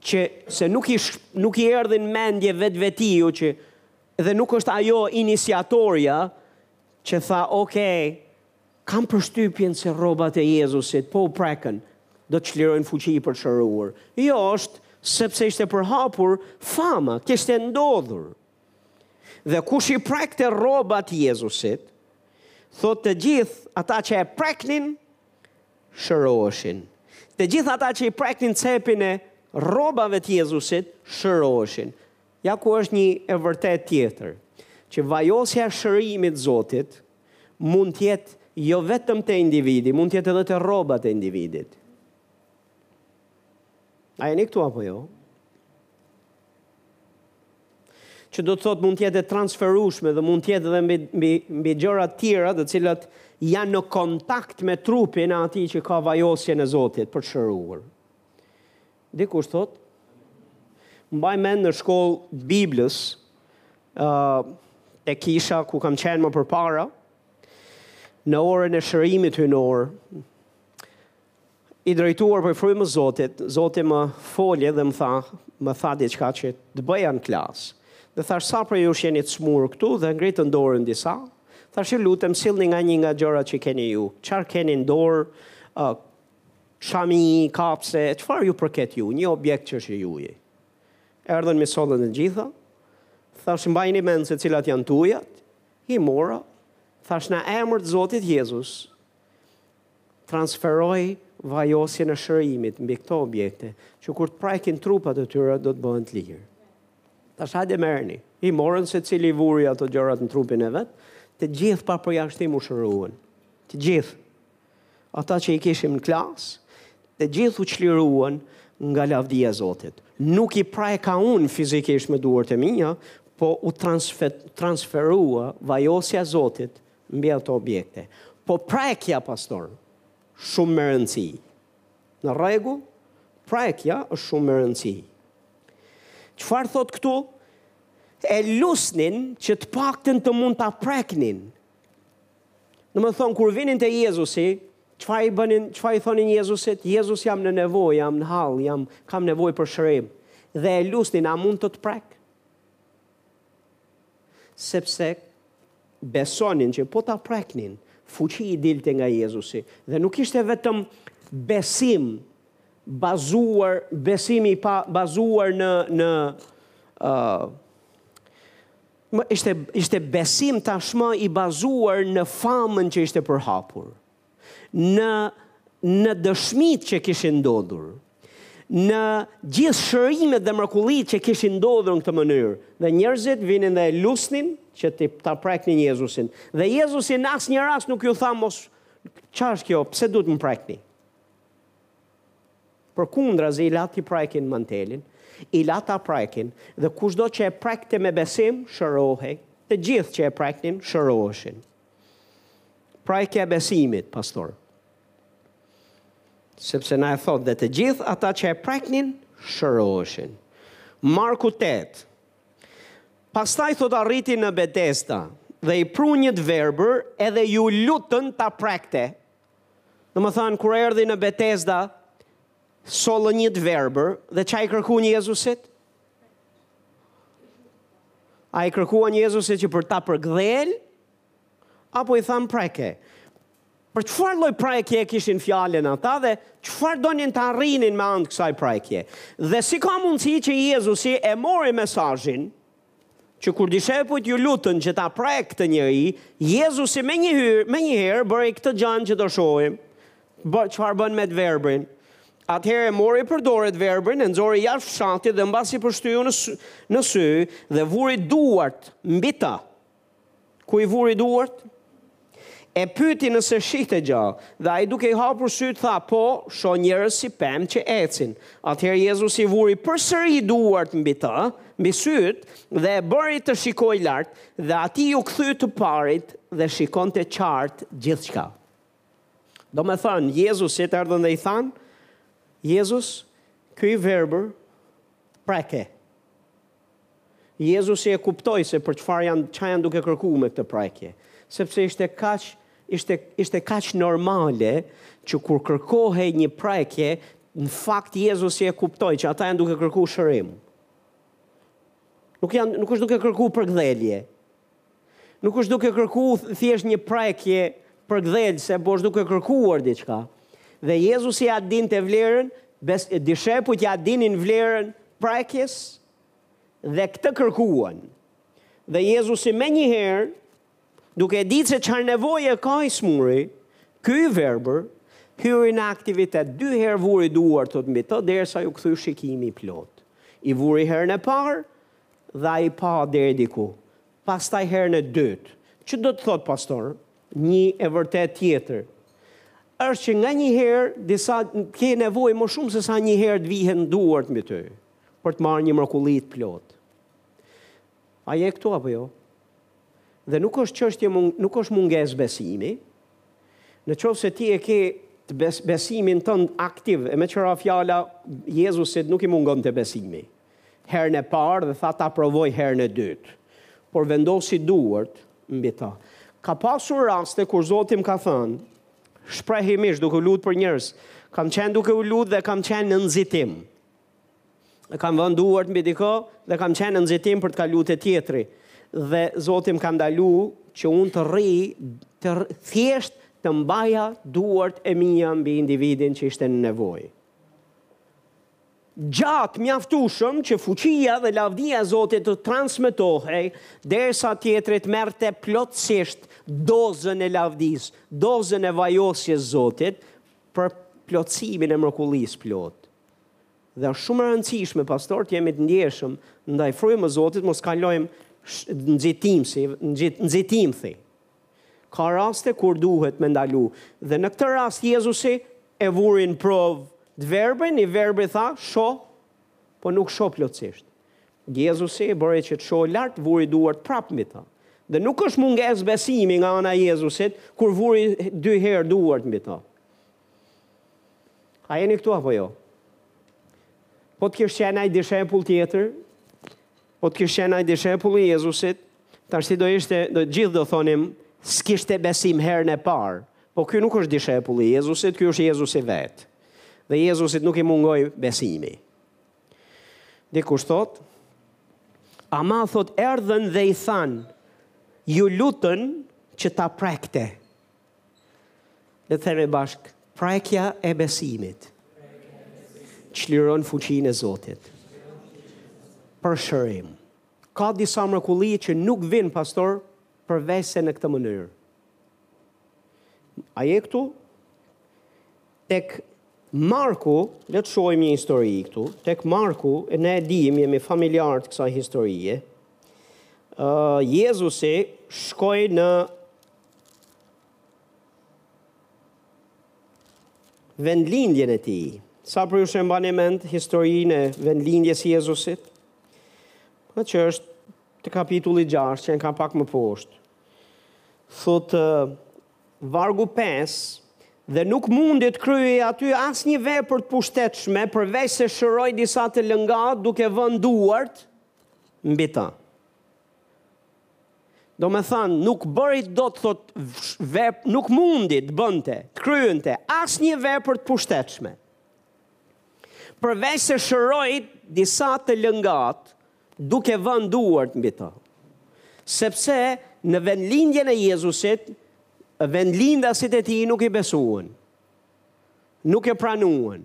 që se nuk i nuk i erdhi në mendje vetvetiu që dhe nuk është ajo iniciatorja që tha ok, kam përshtypjen se rrobat e Jezusit po u prekën, do të çlirojnë fuqi për shëruar. Jo, është sepse ishte përhapur fama, kishte ndodhur. Dhe kush i prekte rrobat e Jezusit, thotë të gjithë ata që e preknin, shëroheshin. Të gjithë ata që i preknin cepin e rrobave të Jezusit, shëroheshin. Ja ku është një e vërtetë tjetër, që vajosja e shërimit Zotit mund të jetë jo vetëm te individi, mund të jetë edhe te rrobat e individit. A jeni këtu apo jo? që do të thotë mund të jetë e transferueshme dhe mund të jetë edhe mbi mbi mbi gjëra të tjera të cilat janë në kontakt me trupin e atij që ka vajosjen e Zotit për të shëruar. Dikush thotë mbaj mend në shkollë të Biblës, uh, te kisha ku kam qenë më përpara në orën e shërimit hyjnor I drejtuar prej Frymës së Zotit, Zoti më foli dhe më tha, më tha diçka që të bëja në klasë. Dhe thash sa prej jush jeni të smurë këtu dhe ngritën dorën disa. Thash ju lutem sillni nga një nga gjërat që keni ju. Çfarë keni në dorë? Uh, shami, kapse, çfarë ju përket ju? Një objekt që është juji. Erdhën m'i sollën të gjitha. Thash mbajini mend se cilat janë tujat. I mora. Thash në emër të Zotit Jezus, transferoj vajosjen e shërimit mbi këto objekte, që kur të prajkin trupat e tyre do të bëhen të lirë. Thash hajde merreni. I morën secili i vuri ato gjërat në trupin e vet, të gjithë pa përjashtim u shëruan. Të gjithë. Ata që i kishim në klasë, të gjithë u çliruan nga lavdia e Zotit. Nuk i prajka unë fizikisht me duart e mia, po u transferua vajosja e Zotit mbi ato objekte. Po prekja pastor, shumë me rëndësi. Në rregull, prekja është shumë me rëndësi. Çfarë thot këtu? E lusnin që të paktën të mund ta preknin. Domethënë, kur vinin te Jezusi, çfarë i bënin, çfarë i thonin Jezusit? Jezus jam në nevojë, jam në hall, jam, kam nevojë për shërim. Dhe e lusnin, a mund të të prek? Sepse besonin që po ta preknin, fuqi i dilte nga Jezusi dhe nuk ishte vetëm besim bazuar besim i pabazuar në në uh, ishte ishte besim tashmë i bazuar në famën që ishte përhapur. në në dëshmitë që kishin ndodhur, në gjithë shërimet dhe mrekullitë që kishin ndodhur në këtë mënyrë, dhe njerëzit vinin dhe e lusnin që ti ta preknin Jezusin. Dhe Jezusi në asnjë rast nuk ju tha mos ça është kjo, pse duhet më prekni? Përkundrazi i la t'i prekin mantelin, i la ta prekin, dhe kushdo që e prekte me besim, shërohej, të gjithë që e preknin, shëroheshin. Prekja e besimit, pastor. Sepse na e thot dhe të gjithë ata që e preknin, shëroheshin. Marku 8. Pastaj thot arriti në Betesda dhe i prunë një të verbër edhe ju lutën ta prekte. Domethënë, kur erdhi në Betesda, sollën një të verbër dhe ça i kërkuan Jezusit? A i kërkuan Jezusit që për ta përkëdhel, apo i thanë preke? Për çfarë lloj prekje e kishin fjalën ata dhe çfarë donin të arrinin me anë të kësaj prekje? Dhe si ka mundësi që Jezusi e mori mesazhin, që kur dishepujt iu lutën që ta prekë këtë njeri, Jezusi menjëherë, menjëherë bëri këtë gjënë që do shohim, Bë, çfarë bën me të verbrin? Atëherë e mori për dore të verbrin, e nxori jashtë fshatit dhe mbasi pështyu në, në sy dhe vuri duart mbi të. Ku i vuri duart? E pyeti nëse shihte gjë, dhe ai duke i hapur sytë tha, "Po, shoh njerëz si pemë që ecin." Atëherë Jezusi i vuri përsëri duart mbi të, mbi sytë dhe e bëri të shikojë lart, dhe atij u kthye të parit dhe shikonte qartë gjithçka. Domethënë, Jezusit i erdhën dhe i thanë, Jezus, ky i verbër, preke. Jezusi e kuptoi se për çfarë janë, ça janë duke kërku me këtë prekje. Sepse ishte kaq, ishte, ishte kaq normale që kur kërkohej një prekje, në fakt Jezusi e kuptoi që ata janë duke kërku shërim. Nuk janë, nuk është duke kërku përkëdhelje. Nuk është duke kërku thjesht një prekje përkëdhelëse, po është duke kërkuar diçka. Dhe Jezusi ia dinte vlerën, bes, dishepujt ia dinin vlerën prekjes dhe këtë kërkuan. Dhe Jezusi menjëherë, duke e ditë se çfarë nevoje ka i sëmuri, ky i verbër, hyri në aktivitet, dy herë vuri duart, thotë, mbi të, derisa iu kthye shikimi i plotë. I vuri herën e parë, Dhe ai pa deri diku. Pastaj herën e dytë. Ç'do të thotë pastor? Një e vërtetë tjetër është që nganjëherë disa ke nevojë më shumë se sa një herë të vihen duart mbi ty për të marrë një mrekulli të plotë. A je këtu apo jo? Dhe nuk është çështje nuk është mungesë besimi. Në qoftë se ti e ke të bes, besimin tënd aktiv, e meqë ra fjala Jezusit nuk i mungonte besimi. herën e parë dhe tha ta provoj herën e dytë, por vendosi duart mbi të. Ka pasur raste kur Zoti më ka thënë, shprehimisht duke u lutë për njerëz, kam qenë duke u lutë dhe kam qenë në nxitim. E kam vënë duart mbi dikë dhe kam qenë në nxitim për të kaluar te tjetri dhe Zoti më ka ndalu që unë të rri të thjesht të mbaja duart e mia mbi individin që ishte në nevojë. Gjatë mjaftushëm që fuqia dhe lavdia e Zotit të transmetohej, derisa tjetrit merrte plotësisht dozën e lavdisë, dozën e vajosjes Zotit për plotësimin e mrekullisë plotë. Dhe është shumë e rëndësishme pastor të jemi të ndjeshëm ndaj frymës Zotit mos kalojmë nxitimsi, nxit, nxitimthi. Ka raste kur duhet me ndalu. Dhe në këtë rast Jezusi e vuri në provë të verbrin, i verbri tha, shoh, po nuk shoh plotësisht. Jezusi e bëri që të shohë lart, vuri duart prapë mbi to. Dhe nuk është mungesë besimi nga ana e Jezusit kur vuri dy herë duart mbi to. A jeni këtu apo jo? Po të kish qenë ai dishepull tjetër, Po të kish qenë ai dishepulli i Jezusit, tashti do ishte, do të gjithë do thonim, s'kishte besim herën e parë. Po ky nuk është dishepulli i Jezusit, ky është Jezusi vetë. Dhe Jezusit nuk i mungoi besimi. Dikush thotë, ama thotë erdhën dhe i thanë, iu lutën që ta prekte. Le të themi bashkë, prekja e besimit çliron fuqinë e Zotit. Për shërim. Ka disa mrekulli që nuk vijnë pastor përveç se në këtë mënyrë. A je këtu? Tek Marku, le të shohim një histori këtu. Tek Marku, ne e dimë, jemi familjarë të kësaj historie. Uh, Jezusi shkoi në vendlindjen e tij. Sa prej jush që mbani mend historinë e vendlindjes së Jezusit? Që është te kapitulli 6, ah s'qenka pak më poshtë. Thotë vargu 5 dhe nuk mundi të kryejë aty asnjë vepër të pushtetshme, përveç se shëroi disa të lëngatë duke vënë duart mbi ta. Domethënë, nuk bëri dot thotë vep, nuk mundi të bënte, të kryente, asnjë vepër të pushtetshme. Përveç se shëroi disa të lëngatë, duke vënë duart mbi ta. Sepse në vendlindjen e Jezusit, vendlindasit e tij nuk i besuan, nuk e pranuan.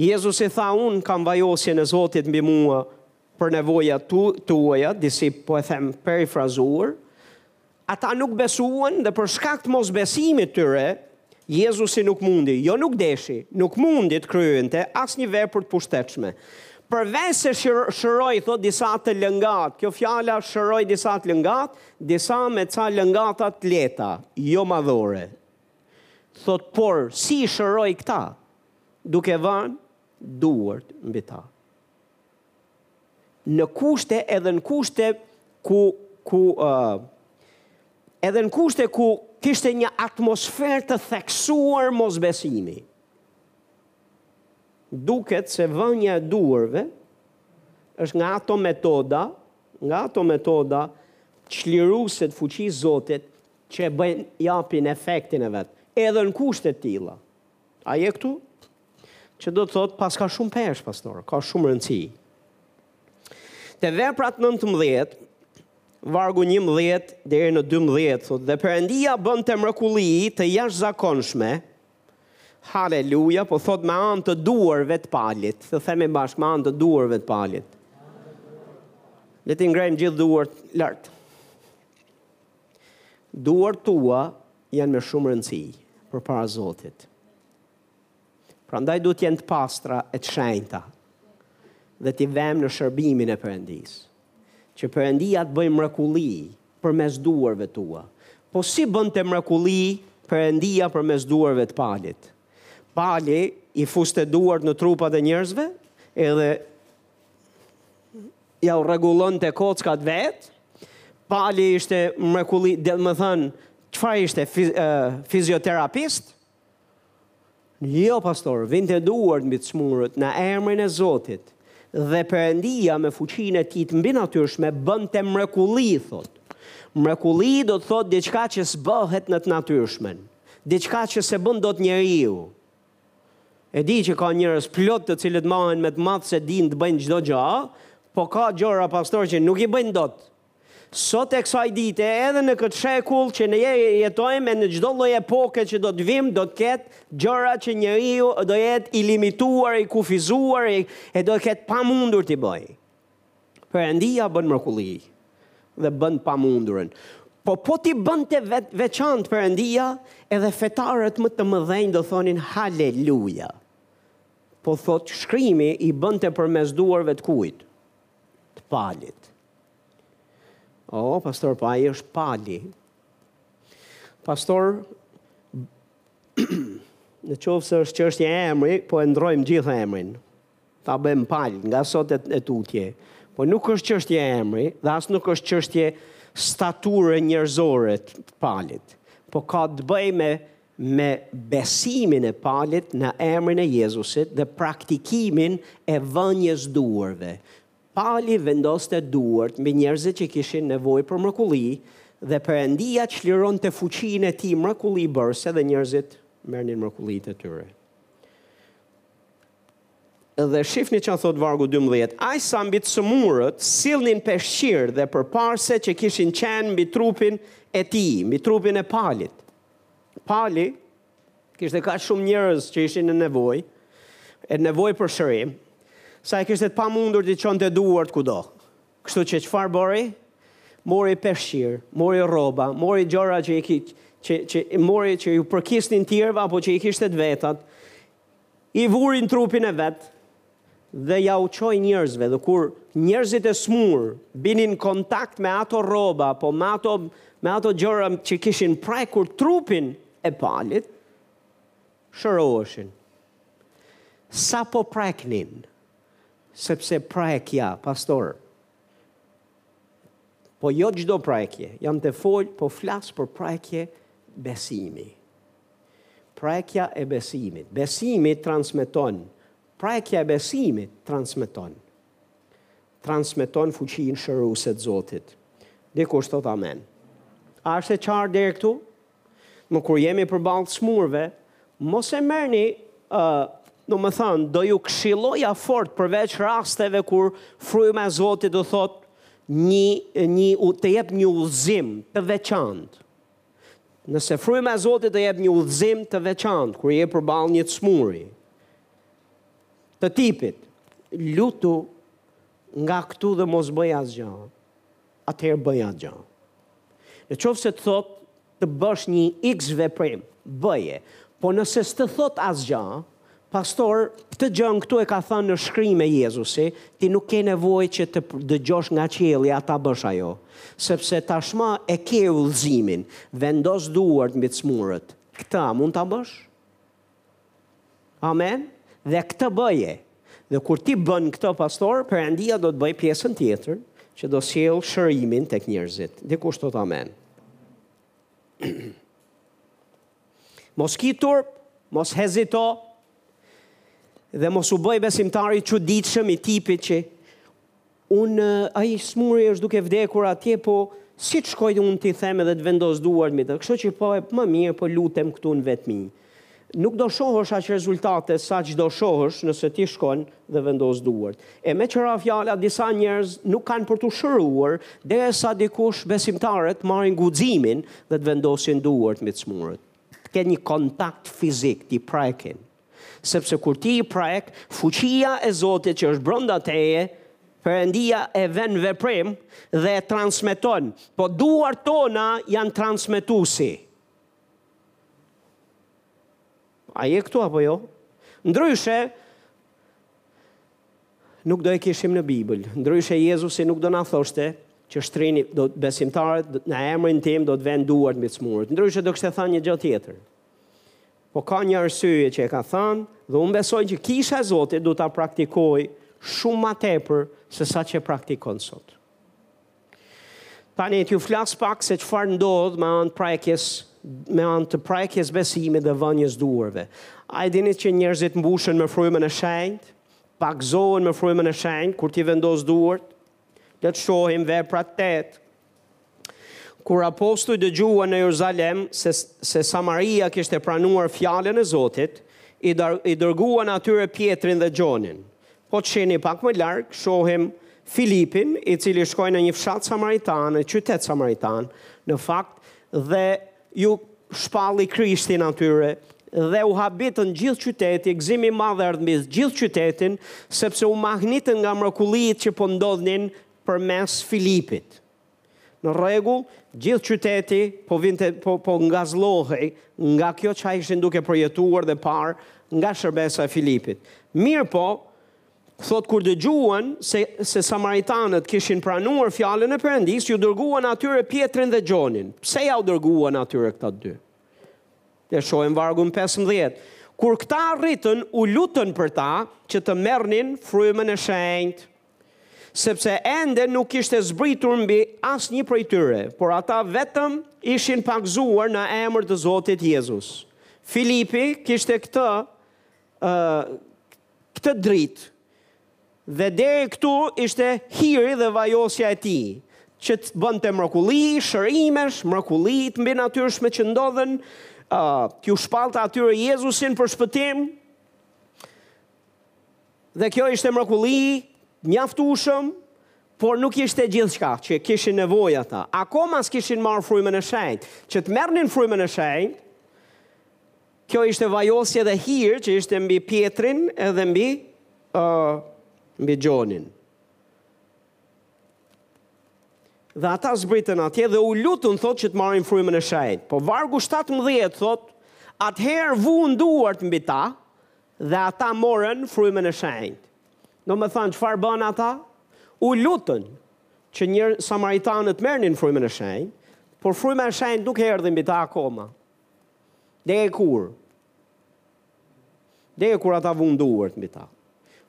Jezusi tha unë kam vajosjen e Zotit mbi mua, për nevojat tu, tuaja, disi po e them perifrazuar, ata nuk besuan dhe për shkak të mosbesimit të tyre, Jezusi nuk mundi, jo nuk deshi, nuk mundi të kryente asnjë vepër të pushtetshme. Përveçse shëroi, thotë disa të lëngatë, kjo fjala shëroi disa të lëngatë, disa me ca lëngata të lehta, jo madhore. Thotë, por, si i shëroi këta, duke vanë duart mbi ta. në kushte edhe në kushte ku ku uh, edhe në kushte ku kishte një atmosferë të theksuar mosbesimi. Duket se vënja e duarve është nga ato metoda, nga ato metoda çliruese të fuqisë së Zotit që e bëjnë japin efektin e vet, edhe në kushte të tilla. A je këtu? Që do të thotë paska shumë peshë pastor, ka shumë rëndësi. Te veprat 19 vargu 11 deri në 12 thotë dhe Perëndia bënte mrekulli të jashtëzakonshme. Haleluja, po thotë me anë të duarve të Palit. Të themi bashkë me anë të duarve të Palit. Le të ngrejmë gjithë duart lart. Duart tua janë me shumë rëndësi përpara Zotit. Prandaj duhet të jenë të pastra e të shenjta dhe t'i vemë në shërbimin e Perëndisë. Që Perëndia të bëjë mrekulli përmes duarve tua. Po si bënte mrekulli Perëndia përmes duarve të Palit? Pali i fuste duart në trupat e njerëzve, edhe jua rregullonte kockat vetë, Pali ishte mrekulli, domethënë, çfarë ishte, fizioterapist, Jo pastor, vinte duart mbi të smurët në emrin e Zotit dhe Perëndia me fuqinë e tij të mbinatyrshme bënte mrekulli, thotë. Mrekulli do të thotë diçka që s'bëhet në të natyrshmen, diçka që s'e bën dot njeriu. E di që ka njerëz plot të cilët mahen me të madh se dinë të bëjnë çdo gjë, po ka gjëra pastor që nuk i bëjnë dot Sot e kësaj dite, edhe në këtë shekull që ne jetojmë e në çdo lloj epoke që do të vijmë, do të ketë gjëra që njeriu do jetë i limituar, i kufizuar e do të ketë pamundur t'i bëjë. Perëndia bën mrekulli dhe bën të pamundurën. Po po t'i bënte vet, veçantë Perëndia, edhe fetarët më të mëdhenj do thonin haleluja. Po thotë shkrimi i bënte përmes duarve të kujt? të palit. O, pastor, po ai është pali. Pastor, në qoftë se është çështje emri, po e ndrojmë gjithë emrin. Ta bëjmë Pal, nga sot e, e tutje. Po nuk është çështje emri, dhe as nuk është çështje stature njerëzore të palit. Po ka të bëjmë me me besimin e palit në emrin e Jezusit dhe praktikimin e vënies duarve. Pali vendoste duart mbi njerëzit që kishin nevojë për mrekulli dhe Perëndia çlironte fuqinë e tij mrekullibërëse dhe njerëzit merrnin mrekullitë e tyre. Dhe shifni çfarë thotë vargu 12, aq sa mbi të sëmurët sillnin peshqir dhe përparëse që kishin qenë mbi trupin e tij, mbi trupin e palit. Pali, kishte kaq shumë njerëz që ishin në nevojë, në nevojë për shërim, sa e kishte të pamundur t'i çonte duart kudo. Kështu që çfarë bëri? Mori peshqir, mori rroba, mori gjëra që i ki, që, që mori që ju përkisnin të tjerëve apo që i kishte të vetat, i vuri në trupin e vet, dhe jua çoi njerëzve dhe kur njerëzit e smur binin në kontakt me ato rroba apo me ato me ato gjëra që kishin prekur trupin e palit shëroheshin sapo preknin sepse prekja pastor po jo çdo prekje jam te fol po flas për prekje besimi prekja e besimit besimi transmeton Prekja e besimit transmeton. Transmeton fuqinë shëruese të Zotit. Dikush thotë amen. A është e qartë deri këtu? Më kur jemi përballë të smurve, mos e merrni ë uh, domethënë, do ju këshilloja fort përveç rasteve kur fryma e Zotit do thotë një, një, të jep një udhëzim të veçantë. Nëse fryma e Zotit të jep një udhëzim të veçantë kur je përballë një të smuri të tipit, lutu nga këtu dhe mos bëj asgjë. Atëherë bëj asgjë. Në qoftë se të thotë të bësh një X veprim, bëje. Po nëse s'të thotë asgjë, Pastor, këtë gjënë këtu e ka thënë në shkrime Jezusi, ti nuk ke nevojë që të dëgjosh nga qielli a ta bësh a jo, sepse tashmë e ke udhëzimin, vendos duart mbi të smurët. Këtë a mund ta bësh? Amen. Dhe këtë bëje. Dhe kur ti bën këtë pastor, Perëndia do të bëjë pjesën tjetër që do sjellë shërimin tek njerëzit. Dikush thotë amen. Mos ki turp, mos hezito dhe mos u bëj besimtari quditshëm i tipit që unë, ai i smuri është duke vdekur atje, po si të shkoj unë t'i them dhe të vendos duart mbi të, kështu që po më mirë, po lutem këtu në vetmi. Nuk do shohësh aq rezultate saç do shohësh nëse ti shkon dhe vendos duart. E me tjera fjalë disa njerëz nuk kanë për t'u shëruar derisa dikush besimtarët marrin guximin dhe të vendosin duart mbi të smurët. Të kenë një kontakt fizik, t'i prekin. Sepse kur ti i prek, fuqia e Zotit që është brenda teje, Perëndia e vë në veprim dhe e transmeton. Po duart tona janë transmetuesi. A je këtu apo jo? Ndryshe, nuk do e kishim në Bibël. Ndryshe, Jezusi nuk do na thoshte, që shtrini do besimtarët në emrin tim do të vënë duart mbi të smurët. Ndryshe do kishte thënë një gjë tjetër. Po ka një arsye që e ka thënë dhe unë besoj që kisha e Zotit do ta praktikojë shumë më tepër se sa ç'e praktikon sot. Tani t'ju flas pak se çfarë ndodh me anë t'prekjes me anë të prekjes besimit dhe vënies duarve. A e dini që njerëzit mbushen me frymën e shenjtë? Pagëzohen me frymën e shenjtë kur ti vendos duart? Le të shohim veprat 8. Kur apostujt dëgjuan në Jeruzalem se, se Samaria kishte pranuar fjalën e Zotit, i, dar, i dërguan atyre Pjetrin dhe Gjonin. Po të shihni pak më larg, shohim Filipin, i cili shkoi në një fshat samaritan, në qytet samaritan, në fakt, dhe ju shpalli Krishtin atyre, dhe u habitën gjithë qyteti, gëzim i madh erdh mbi gjithë qytetin, sepse u mahnitën nga mrekullitë që po ndodhnin përmes Filipit. Në rregull, gjithë qyteti po vinte po po ngazllohej nga kjo çka ishin duke përjetuar dhe parë nga shërbesa e Filipit. Mirëpo, thotë kur dëgjuan se se samaritanët kishin pranuar fjalën e Perëndisë, ju dërguan atyre Pjetrin dhe Gjonin. Pse jau dërguan atyre këta dy? Le shohim vargun 15. Kur këta arritën, u lutën për ta që të merrnin frymën e shenjtë. sepse ende nuk kishte zbritur mbi asnjë prej tyre, por ata vetëm ishin pagëzuar në emër të Zotit Jezus. Filipi kishte këtë, uh, këtë dritë, dhe deri këtu ishte hiri dhe vajosja e tij, që të bënte mrekulli shërimesh, mrekulli të mbinatyrshme që ndodhën, uh, t'ju shpallte atyre Jezusin për shpëtim, Dhe kjo ishte mrekulli mjaftueshëm, por nuk ishte gjithçka që kishin nevojë ata. Akoma s'kishin marrë frymën e shenjtë. Që të merrnin frymën e shenjtë, kjo ishte vajosje edhe hir që ishte mbi Pjetrin edhe mbi ë uh, mbi Gjonin. Dhe ata zbritën atje dhe u lutën thotë që të merrnin frymën e shenjtë. Po vargu 17 thotë, atëherë vunë duart mbi ta, Dhe ata morën frymën e shenjtë. Domethënë, çfarë bënë ata? U lutën që samaritanët të merrnin frymën e shenjtë, por fryma e shenjtë nuk erdhi mbi ta akoma. Deri kur? Deri kur ata vunë duart mbi ta?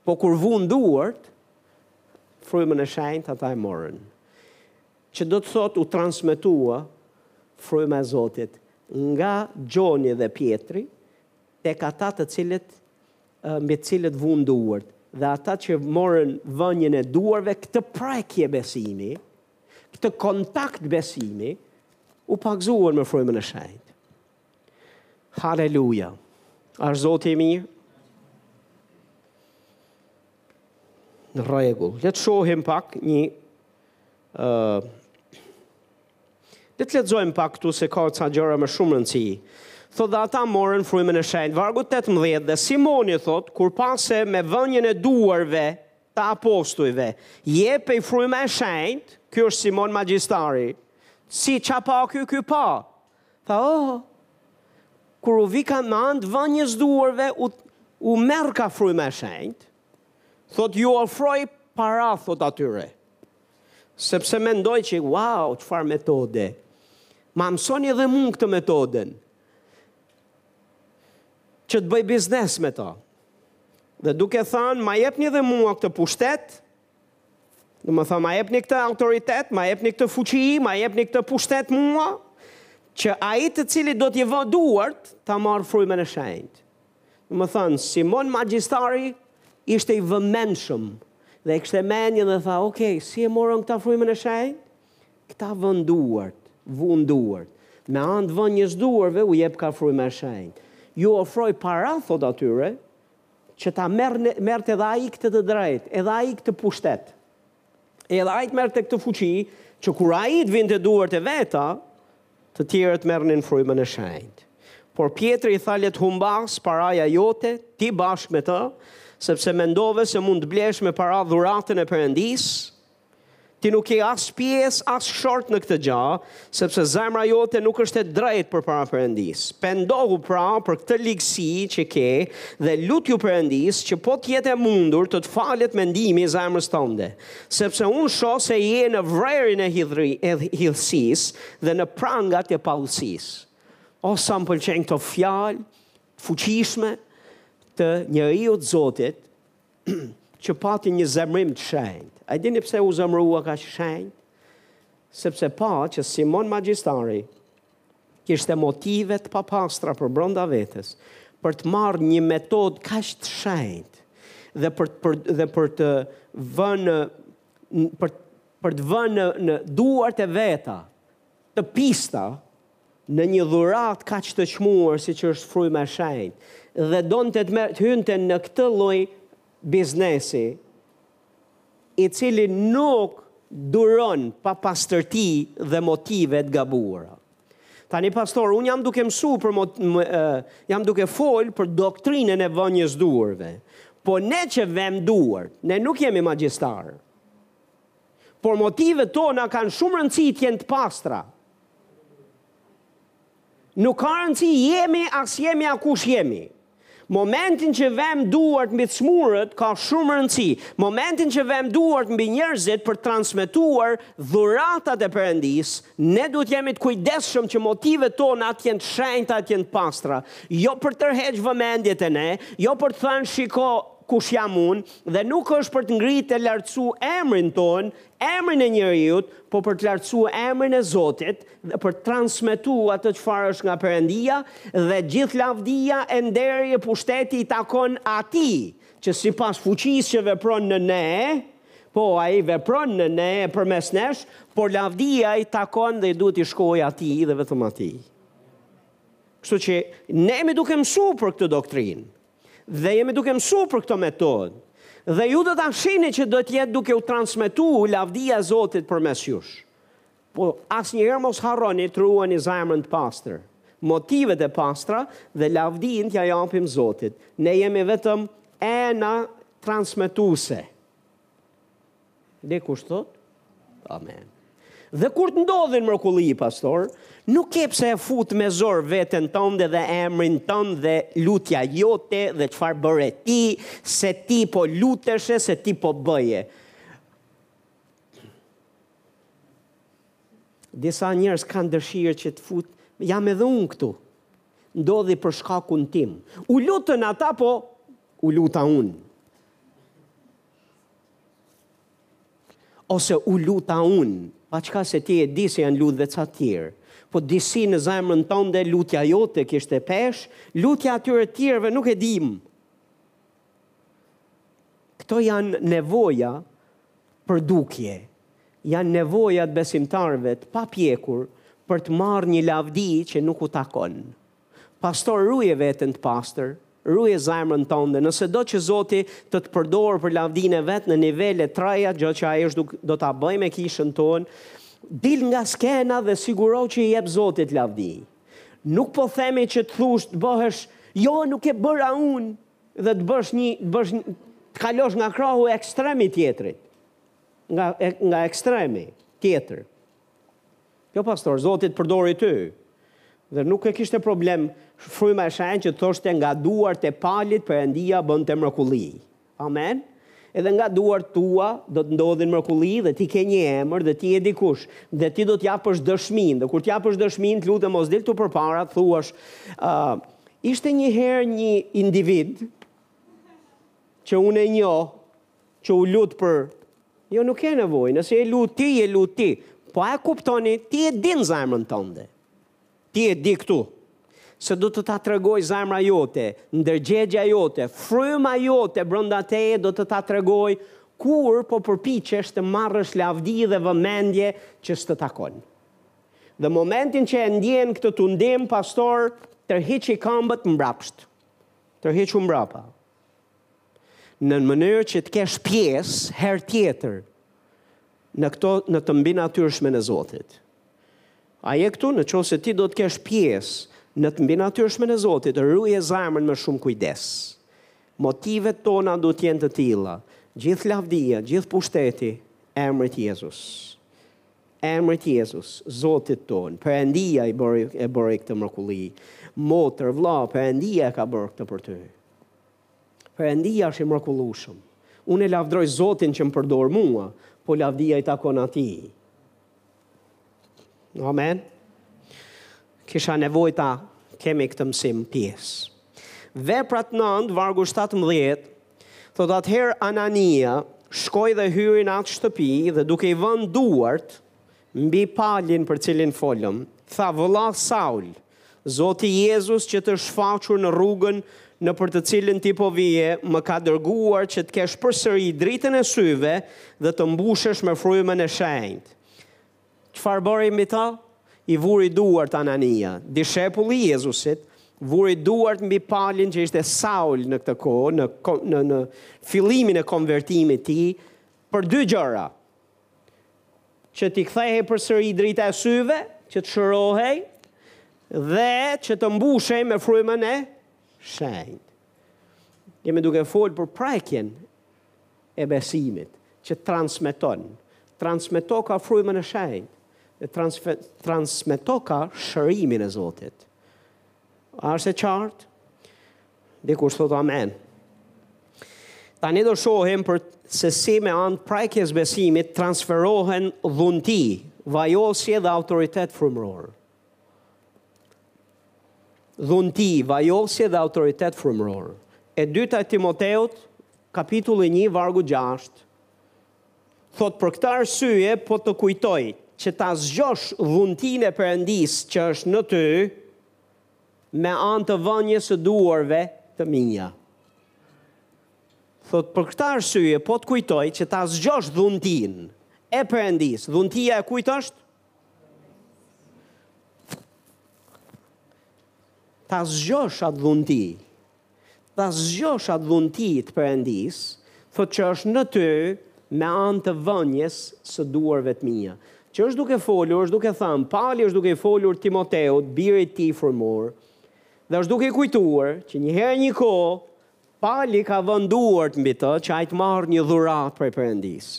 Po kur vunë duart, frymën e shenjtë ata e morën. Që do të thotë u transmetua fryma e Zotit nga Gjoni dhe Pjetri tek ata të cilët mbi të cilët vunë duart dhe ata që morën vënien e duarve këtë prekje besimi, këtë kontakt besimi, u pagëzuan me frymën e shenjtë. Haleluja! A është Zoti i mirë? Në rregull. Le të shohim pak një ë uh, Le të lexojmë pak këtu se ka ca gjëra me shumë rëndësi. Thotë dhe ata morën frymën e shenjtë, vargu 18, dhe Simoni thotë, kur pa se me vënien e duarve të apostujve, jepej fryma e shenjtë, ky është Simon Magjistari, si ça pa ky, ky pa, tha, oh, kur u vika me anë të vënies duarve, u, u merrka fryma e shenjtë, thotë, iu ofroi para, thotë atyre, Sepse mendoi që, wow, çfarë metode. Ma mësoni edhe mua këtë metoden. Që të bëj biznes me to. Dhe duke thënë, ma jepni edhe mua këtë pushtet, domethënë, ma jepni këtë autoritet, ma jepni këtë fuqi, ma jepni këtë pushtet mua, që ai të cilit do t'i vë duart, ta marrë frymën e shenjtë. Domethënë, Simon Magjistari ishte i vëmendshëm dhe e kishte mendjen dhe tha, ok, si e morën këta frymën e shenjtë? Këta vunë duart, vunë duart, me anë të vënies duarve u jepka fryma e shenjtë. Iu ofroi para, thotë atyre, që ta merrte edhe ai këtë të drejtë, edhe ai këtë pushtet. Edhe ai të merrte këtë fuqi, që kur ai të vinte duart e veta, të tjerët merrnin frymën e shenjtë. Por Pjetri i tha le të humbasë paraja jote, ti bashkë me të, sepse mendove se mund të blesh me para dhuratën e Perëndisë, ti nuk ke as pjesë, as short në këtë gjë, Sepse zemra jote nuk është e drejtë përpara Perëndisë. Pendohu pra për këtë ligësi që ke dhe lutju Perëndisë që po të jetë e mundur të të falet mendimi i zemrës tënde. Sepse unë shoh se je në vrerin e hidhësisë dhe në prangat e paudhësisë. O sa më pëlqejnë këto fjalë të fuqishme të njeriut të Zotit, që pati një zemrim të shenjtë. A dini pse u zemërua kaq shenjtë? Sepse pa që Simon Magjistari kishte motive të papastra përbrenda vetes, për të marrë një metodë kaq të shenjtë dhe për, për, dhe për të vënë për, për të vënë në, në duart e veta të pista në një dhuratë kaq të çmuar siç është fryma e shenjtë dhe donte të merr të hynte në këtë lloj biznesi i cili nuk duron papastërti dhe motive të gabuara. Tani pastor, unë jam duke mësu për mot, më, e, jam duke fol për doktrinën e vënies duarve. Po ne që vem duart, ne nuk jemi magjistarë. Por motivet tona kanë shumë rëndësi të jenë të pastra. Nuk ka rëndësi jemi a s'jemi a kush jemi. Momentin që vem duart mbi të smurët ka shumë rëndësi. Momentin që vem duart mbi njerëzit për të transmetuar dhuratat e Perëndisë, ne duhet të jemi të kujdesshëm që motivet tona të jenë të shenjta, të jenë të pastra, jo për tërheq vëmendje te ne, jo për të thënë shiko kush jam unë, dhe nuk është për të ngritë e lartësu emrin tonë, emrin e njeriut, po për të lartësu emrin e Zotit, dhe për të transmetu atë çfarë është nga Perëndia, dhe gjithë lavdia e nderi e pushteti i takon Atij, që sipas fuqisë që vepron në ne, po Ai vepron në ne e përmes nesh, por lavdia i takon dhe i duhet t'i shkojë Atij dhe vetëm Atij. Kështu që ne jemi duke mësu për këtë doktrinë. Dhe jemi duke mësu për këtë metodë. Dhe ju do ta shihni që do të jetë duke u transmetu lavdia e Zotit përmes jush. Po asnjëherë mos harroni të ruani zemrën të pastër, motivet e pastra dhe lavdinë t'ja japim Zotit. Ne jemi vetëm ena transmetuese. Dhe kush thotë? Amen. Dhe kur të ndodhin mrekulli, pastor, nuk ke pse e fut me zor veten tënde dhe emrin tënd dhe lutja jote dhe çfarë bëre ti, se ti po luteshe, se ti po bëje. Disa njerëz kanë dëshirë që të fut, jam edhe unë këtu. Ndodhi për shkakun tim. U lutën ata po u luta unë. Ose u luta unë, paçka se ti e di se janë lutë dhe ca tjerë. Po disi në zemrën tënde lutja jote kishte peshë, lutja atyre tjerëve nuk e dimë. Këto janë nevoja për dukje, janë nevoja të besimtarëve të papjekur për të marrë një lavdi që nuk u takon. Pastor ruje veten të pastër, ruje zemrën tënde, nëse do që Zoti të të përdorë për lavdinë e vet në nivele të reja, gjë që ai është do ta bëjë me kishën tonë, dil nga skena dhe siguro që i jep Zotit lavdi. Nuk po themi që të thuash të bëhesh, jo nuk e bëra unë dhe të bësh një të bësh një, të kalosh nga krahu ekstremi tjetrit. Nga nga ekstremi tjetër. Jo pastor, Zoti të përdori ty. Dhe nuk e kishte problem fryma e shenjtë që thoshte nga duart e Palit Perëndia bënte mrekulli. Amen. Edhe nga duart tua do të ndodhin mrekulli dhe ti ke një emër dhe ti je dikush dhe ti do të japësh dëshminë. Dhe kur të japësh dëshminë, të lutem mos dil ti përpara, thuash, ë, uh, ishte një herë një individ që unë e njoh Që u lut për Jo nuk ke nevojë, nëse je lut ti, je lut ti. Po a e kuptoni, ti e din zemrën tënde. Ti e di këtu. Se do të ta tregojë zemra jote, ndërgjegja jote, fryma jote brenda teje do të ta tregojë kur po përpiqesh të marrësh lavdi dhe vëmendje që s'të takon. Dhe momentin që e ndjen këtë tundim, pastor, tërhiqi këmbët mbrapsht. Tërhiqu mbrapa. në mënyrë që të kesh pjesë herë tjetër në këto në të mbinatyrshmen e Zotit. A je këtu në qoftë se ti do të kesh pjesë në të mbinatyrshmen e Zotit, ruje zemrën me shumë kujdes. Motivet tona duhet të jenë të tilla, gjithë lavdia, gjithë pushteti, emrit Jezus. Emrit Jezus, Zotit tonë, Perëndia e bër, e bëri këtë mrekulli, motër, vlla, Perëndia e ka bërë këtë për ty. Perëndia është i mrekullueshëm. Unë e lavdroj Zotin që më përdor mua, po lavdia i takon atij. Amen. Kisha nevojë ta kemi këtë mësim pjesë. Veprat 9, vargu 17, thotë atëherë Anania shkoi dhe hyri në atë shtëpi dhe duke i vënë duart, Mbi Palin për cilin folëm, tha, Vëlla Saul, Zoti Jezus që t'është shfaqur në rrugën nëpër të cilën ti po vije, më ka dërguar që të kesh përsëri dritën e syve dhe të mbushesh me Frymën e Shenjtë. Çfarë bëri mbi ta? I vuri duart Anania, dishepulli i Jezusit, vuri duart mbi Palin që ishte Saul në këtë kohë, në, në, në fillimin e konvertimit tij, për dy gjëra. që t'i kthehej përsëri drita e syve, që të shërohej dhe që të mbushej me Frymën e Shenjtë. Jemi duke folë për prekjen e besimit që transmeton. Transmetoka Frymën e Shenjtë dhe transmetoka shërimin e Zotit. A është e qartë? Dikush thotë amen. Tani do shohim për se si me anë prekjes besimit transferohen dhunti, vajosje dhe autoritet frymëror. Dhunti, vajosje dhe autoritet frymëror. E dyta e Timoteut, kapitulli 1, vargu 6, Thotë për këtë arsye po të kujtoj, që ta zgjosh dhuntinë e Perëndisë që është në ty, me anë të vënies së duarve të mia. Thotë për këtë arsye po të kujtoj, që ta zgjosh dhuntinë e Perëndisë. Dhuntia e kujt është? Ta zgjosh atë dhunti. Ta zgjosh atë dhunti të Perëndisë, thotë që është në ty me anë të vënies së duarve të mia. Që është duke folur, është duke thënë, Pali është duke i folur Timoteut, birit të tij frymor, dhe është duke i kujtuar që një herë e një kohë Pali ka vënë duart mbi të që ai të marrë një dhuratë prej Perëndisë.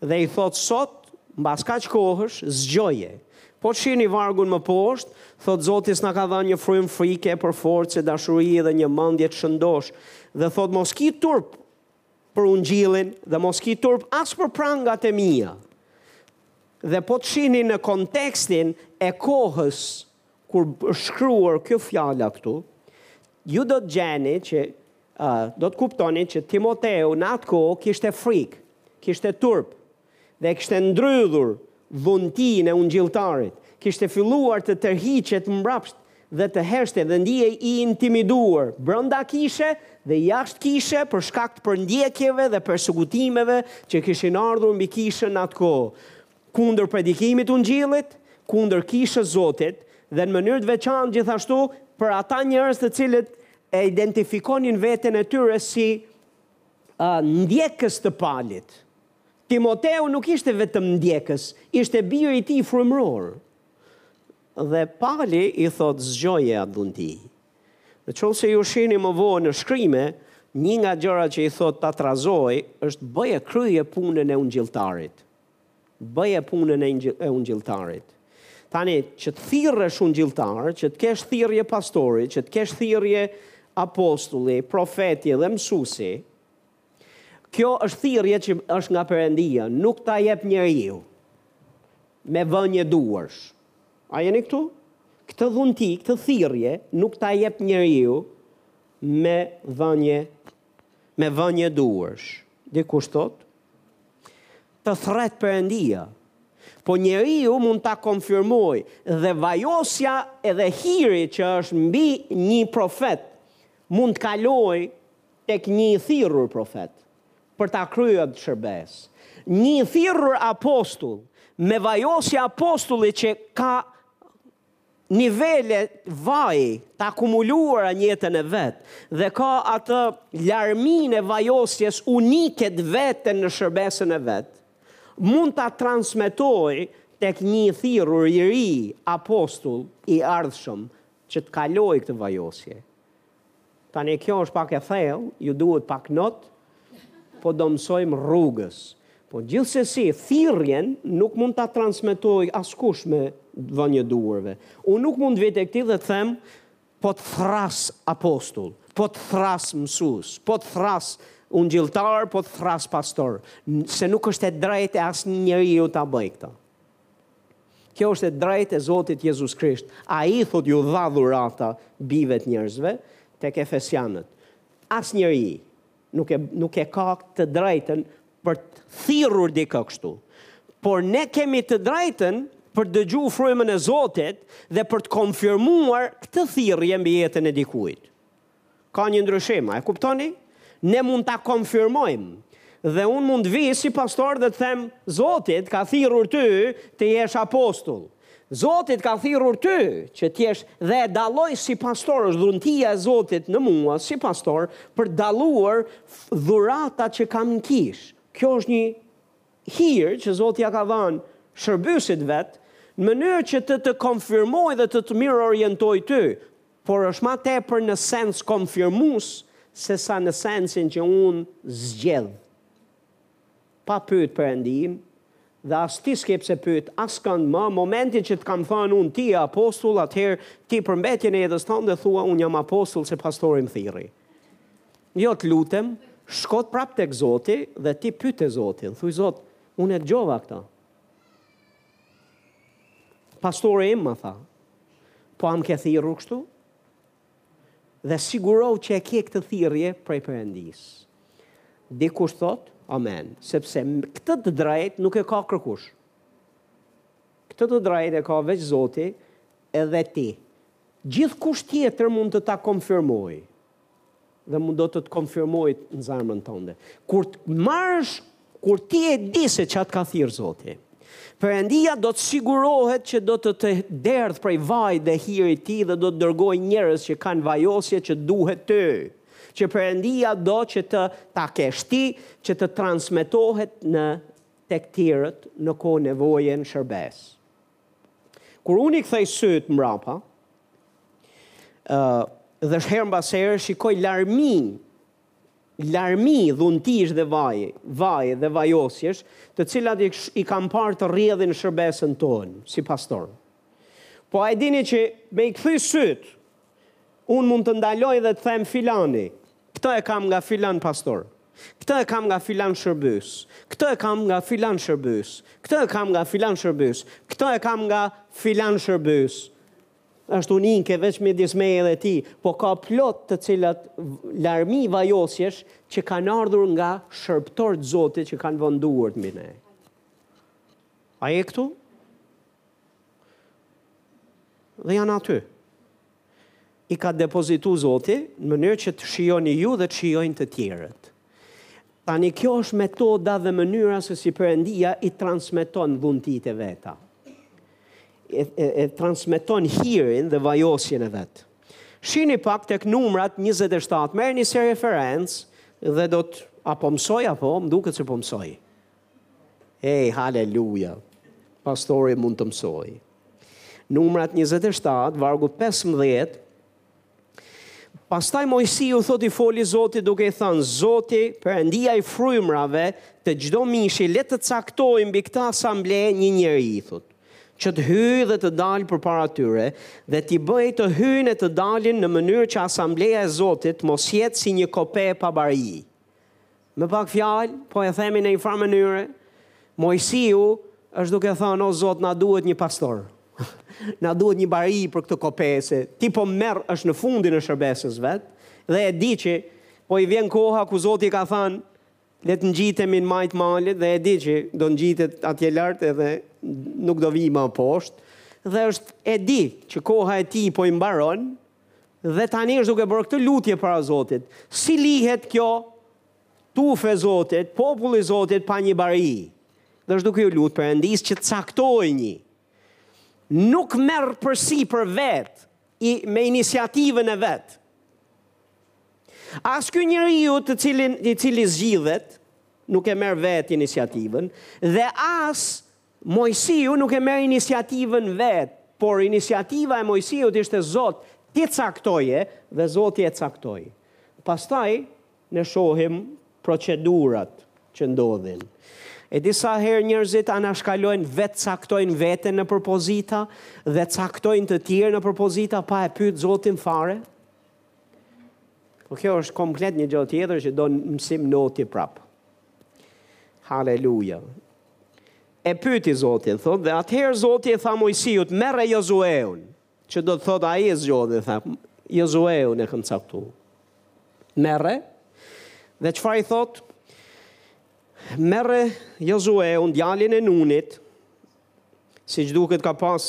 Dhe i thotë sot, mbas kaq kohësh, zgjoje. Po shihni vargun më poshtë, thotë Zoti s'na ka dhënë një frymë frike, por force, dashuri dhe një mendje të shëndoshë. Dhe thotë mos ki turp për ungjillin dhe mos ki turp as për prangat e mia. Dhe po të shihni në kontekstin e kohës, Kur është shkruar kjo fjala këtu, ju do të gjeni që uh, do të kuptoni që Timoteu në atë kohë kishte frikë, kishte turp dhe kishte ndrydhur dhuntinë e ungjilltarit, kishte filluar të tërhiqet mbrapsht dhe të heshte dhe ndihej i intimiduar brenda kishe dhe jashtë kishe për shkak të përndjekjeve dhe persekutimeve që kishin ardhur mbi kishën në atë kohë. Kundër predikimit të Ungjillit, kundër Kishës së Zotit, dhe në mënyrë të veçantë gjithashtu për ata njerëz të cilët e identifikonin veten e tyre si uh, ndjekës të Palit. Timoteu nuk ishte vetëm ndjekës, ishte biri i tij frymëror. Dhe Pali i thotë zgjoje atë dhunti. Në qoftë se ju shihni më vonë në shkrime, një nga gjërat që i thotë ta trazojë, është bëje kryje punën e ungjilltarit. Bëje punën e e ungjilltarit. Tani, që të thirresh ungjilltar, që të kesh thirrje pastori, që të kesh thirrje apostulli, profeti dhe mësuesi, kjo është thirrje që është nga Perëndia, nuk ta jep njeriu me vënje duarsh. A jeni këtu? Këtë dhunti, këtë thirrje nuk ta jep njeriu me vënje me vënje duarsh. Dikush thotë, Të thërret Perëndia. Po njeriu mund ta konfirmojë dhe vajosja edhe hiri që është mbi një profet mund të kalojë tek një i thirrur profet për ta kryer atë shërbesë. Një i thirrur apostull me vajosje apostulli që ka nivele vaji të akumuluara në jetën e vet dhe ka atë larminë e vajosjes unike të veten në shërbesën e vet, mund ta transmetojë tek një i thirrur i ri, apostull i ardhshëm që të kalojë këtë vajosje. Tani kjo është pak e thellë, ju duhet pak not, po do mësojmë rrugës. Po gjithsesi, thirrjen nuk mund ta transmetojë askush me vënje duarve. Unë nuk mund të vij tek ti dhe të them po të thërras apostull, po të thërras mësues, po të thërras ungjilltar, po të thërras pastor, se nuk është e drejtë e asnjë njeriu ta bëjë këtë. Kjo është e drejtë e Zotit Jezus Krisht. Ai, thotë, u dha dhurata bijve të njerëzve, tek Efesianët. Asnjeri nuk e, nuk e ka të drejtën për të thirrur dikë kështu. Por ne kemi të drejtën për të dëgju frymën e Zotit dhe për të konfirmuar këtë thirrje mbi jetën e dikujt. Ka një ndryshim, a e kuptoni? Ne mund ta konfirmojmë. Dhe unë mund të vij si pastor dhe të them, Zoti të ka thirrur ty të jesh apostull. Zoti të ka thirrur ty që të jesh dhe e dalloj si pastor, është dhuntia e Zotit në mua si pastor për të dalluar dhuratat që kam në kishë. Kjo është një hir që Zoti ia ka dhënë shërbyesit të vet, në mënyrë që të të konfirmojë dhe të të mirorientojë ty. Por është ma tepër në sens konfirmues se sa në sensin që unë zgjedh pa pyet Perëndinë dhe as ti s'ke pse pyet askënd më, momentin që të kam thënë unë ti je apostull, atëherë ti për mbetjen e jetës tënde thua unë jam apostull se pastori më thirri. Jo të lutem, shko prap tek Zoti dhe ti pyte Zotin, thuj Zot, unë e dëgjova këtë. Pastori im më tha, po a m'ke thirrur kështu? Dhe sigurohu që e ke këtë thirrje prej Perëndisë. Dikush thotë, amen, sepse këtë të drejtë nuk e ka kërkush. Këtë të drejtë e ka veç Zoti edhe ti. Gjithkush tjetër mund të ta konfirmojë. dhe mund do të të konfirmojë në zemrën tënde. Kur të marrësh, kur ti e di se ça t'ka thirr Zoti, Perëndia do të sigurohet që do të të derdhë prej vajit dhe hirit tij dhe do të dërgojë njerëz që kanë vajosje që t'duhet ty. Që Perëndia do që të ta kesh ti, që të transmetohet tek të tjerët në kohë nevoje në shërbesë. Kur unë i kthej sytë mbrapa, ë dhe herë mbas herë shikoj larmi, larmi dhuntish dhe vaj, vaji dhe vajosjesh, të cilat i, i kam parë të rrjedhin në shërbesën tonë, si pastor. Po a e dini që me i kthy sytë, Unë mund të ndaloj dhe të them filani, këtë e kam nga filan pastor, këtë e kam nga filan shërbys, këtë e kam nga filan shërbys, këtë e kam nga filan shërbys, këtë e kam nga filan shërbys. Është unike veç midis meje dhe tij, po ka plot të cilat larmi vajosjesh që kanë ardhur nga shërbëtorë të Zotit që kanë vënë duart mbi ne. A je këtu? Dhe janë aty. I ka depozitu Zoti në mënyrë që të shijoni ju dhe të shijojnë të tjerët. Tani kjo është metoda dhe mënyra se si Perëndia i transmeton dhuntitë e veta. E, e, e transmeton hirin dhe vajosjen e vet. Shini pak tek Numrat 27, merrni si referencë dhe do të, a po mësoj apo më duket se po mësoj. Ej, haleluja! Pastori mund të mësojë. Numrat 27, vargu 15, Pastaj Moisiu, thotë, i foli Zotit duke i thënë, Zoti, Perëndia i frymrave të çdo mishi, le të caktojë mbi këtë asamble një njeri, thotë, që të hyjë dhe të dalë përpara tyre, dhe t'i bëjë të hyjnë e të dalin në mënyrë që asambleja e Zotit mos jetë si një kope pa bari. Me pak fjalë, po e themi në një farë mënyre, Moisiu është duke thënë, o Zot, na duhet një pastor. na duhet një bari për këtë kope, se ti po merr është në fundin e shërbesës së vet dhe e di që po i vjen koha ku Zoti ka thënë le të ngjitemi në majë të malit dhe e di që do ngjitet atje lart edhe nuk do vijë më poshtë dhe është e di që koha e tij po i mbaron dhe tani është duke bërë këtë lutje para Zotit. Si lihet kjo tufë e Zotit, populli i Zotit pa një bari, dhe është duke iu lut Perëndisë që të caktojë një. Nuk merr përsipër vetë, i, me iniciativën e vet. As ky njeriu të cilin, i cili zgjidhet, nuk e merr vetë iniciativën, dhe as Moisiu nuk e merr iniciativën vetë, por iniciativa e Moisiut ishte Zot, ti caktoje dhe Zoti e caktoi. Pastaj ne shohim procedurat që ndodhin. E disa herë njerëzit anashkalojnë vetë caktojnë veten nëpër pozita dhe caktojnë të tjerë nëpër pozita pa e pyet Zotin fare. Po kjo është komplet një gjë tjetër që do mësim noti prap. Haleluja. E pyeti Zotin, thotë, dhe atëherë Zoti i tha Moisiut, merre Jozueun, që do të thotë ai e zgjodhi, tha, Jozueun e kam caktu. Merre, dhe çfarë i thotë, merre Jozueun, djalin e Nunit, siç duket ka pas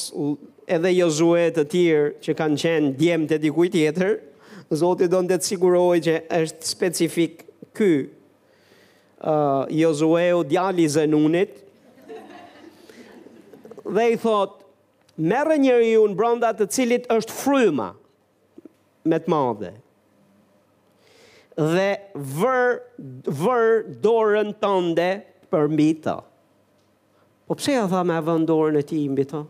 edhe Jozue të tjerë që kanë qenë djemtë e dikujt tjetër, Zoti donte të sigurojë që është specifik ky uh, Jozueu, djali i Nunit, dhe i thotë, merre njeriun brenda të cilit është fryma, me F të madhe, dhe vër, vër dorën tënde përmbi të. Po pse ia tha me vën dorën e tij mbi të?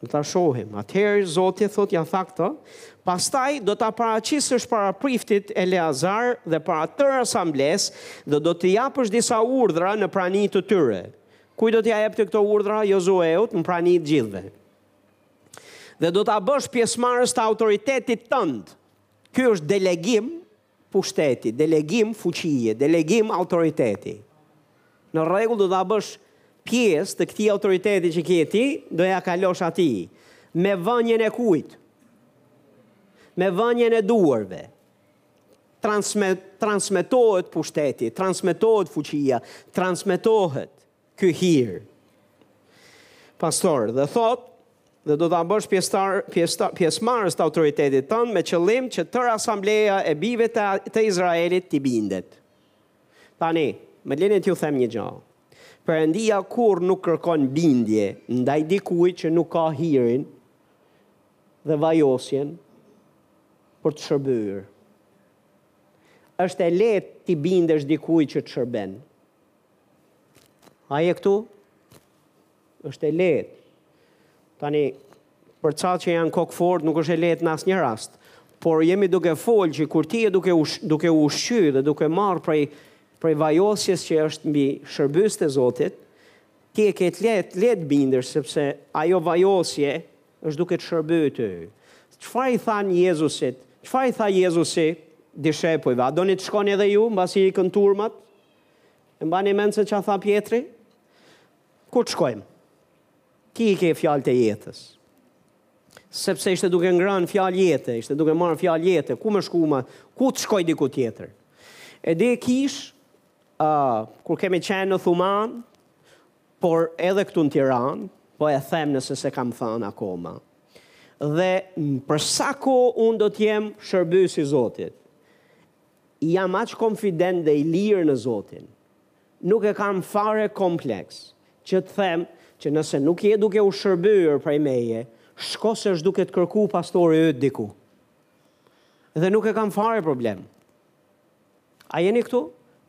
Do ta shohim. Atëherë Zoti thotë ia tha këtë, pastaj do ta paraqisësh para priftit Eleazar dhe para tërë asamblesë dhe do t'i japësh disa urdhra në prani të tyre. Kujt do t'ia jepte këto urdhra Jozueut në prani të të gjithëve? Dhe do ta bësh pjesëmarrës të autoritetit tënd. Ky është delegim pushteti, delegim fuqie, delegim autoriteti. Në rregull do ta bësh pjesë të këtij autoriteti që ke ti, do ia kalosh atij. Me vënien e kujt? Me vënien e duarve. Transme, transmetohet pushteti, transmetohet fuqia, transmetohet. Ky hir. Pastor, dhe thotë, dhe do ta bësh pjesëtar, pjesëtar, pjesëmarrës të autoritetit tënd me qëllim që tërë asambleja e bijve të, të Izraelit t'i bindet. Tani, më lini t'ju them një gjë. Perëndia kurrë nuk kërkon bindje ndaj dikujt që nuk ka hirin dhe vajosjen për të shërbyer. Është e lehtë t'i bindesh dikujt që të shërben. A je këtu? është e lehtë. Tani, për ca që janë kokë fort, nuk është e lehtë në asnjë rast. Por jemi duke folë që kur ti je duke ush, duke ushqy dhe duke marrë prej prej vajosjes që është mbi shërbyesit e Zotit, ti e ke të lehtë lehtë t'bindesh sepse ajo vajosje është duke të shërby ty. Çfarë i thanë Jezusit? Çfarë i tha Jezusi dishepujve? A doni të shkoni edhe ju mbasi ikën turmat? E mbani mend se çfarë tha Pjetri? Ku të shkojmë? Ti i ke fjalët e jetës. Sepse ishte duke ngrënë fjalë jete, ishte duke marrë fjalë jete, ku me shku ma, ku të shkoj diku tjetër. E di kish, uh, kur kemi qenë në Thuman, por edhe këtu në Tiranë, po e them nëse s'e kam thënë akoma. Dhe për sa kohë unë do të jem shërbyes i Zotit, Jam aq konfident dhe i lirë në Zotin. Nuk e kam fare kompleks, që të them që nëse nuk je duke u shërbyer prej meje, shko se është duke të kërku pastori yt diku. Dhe nuk e kam fare problem. A jeni këtu?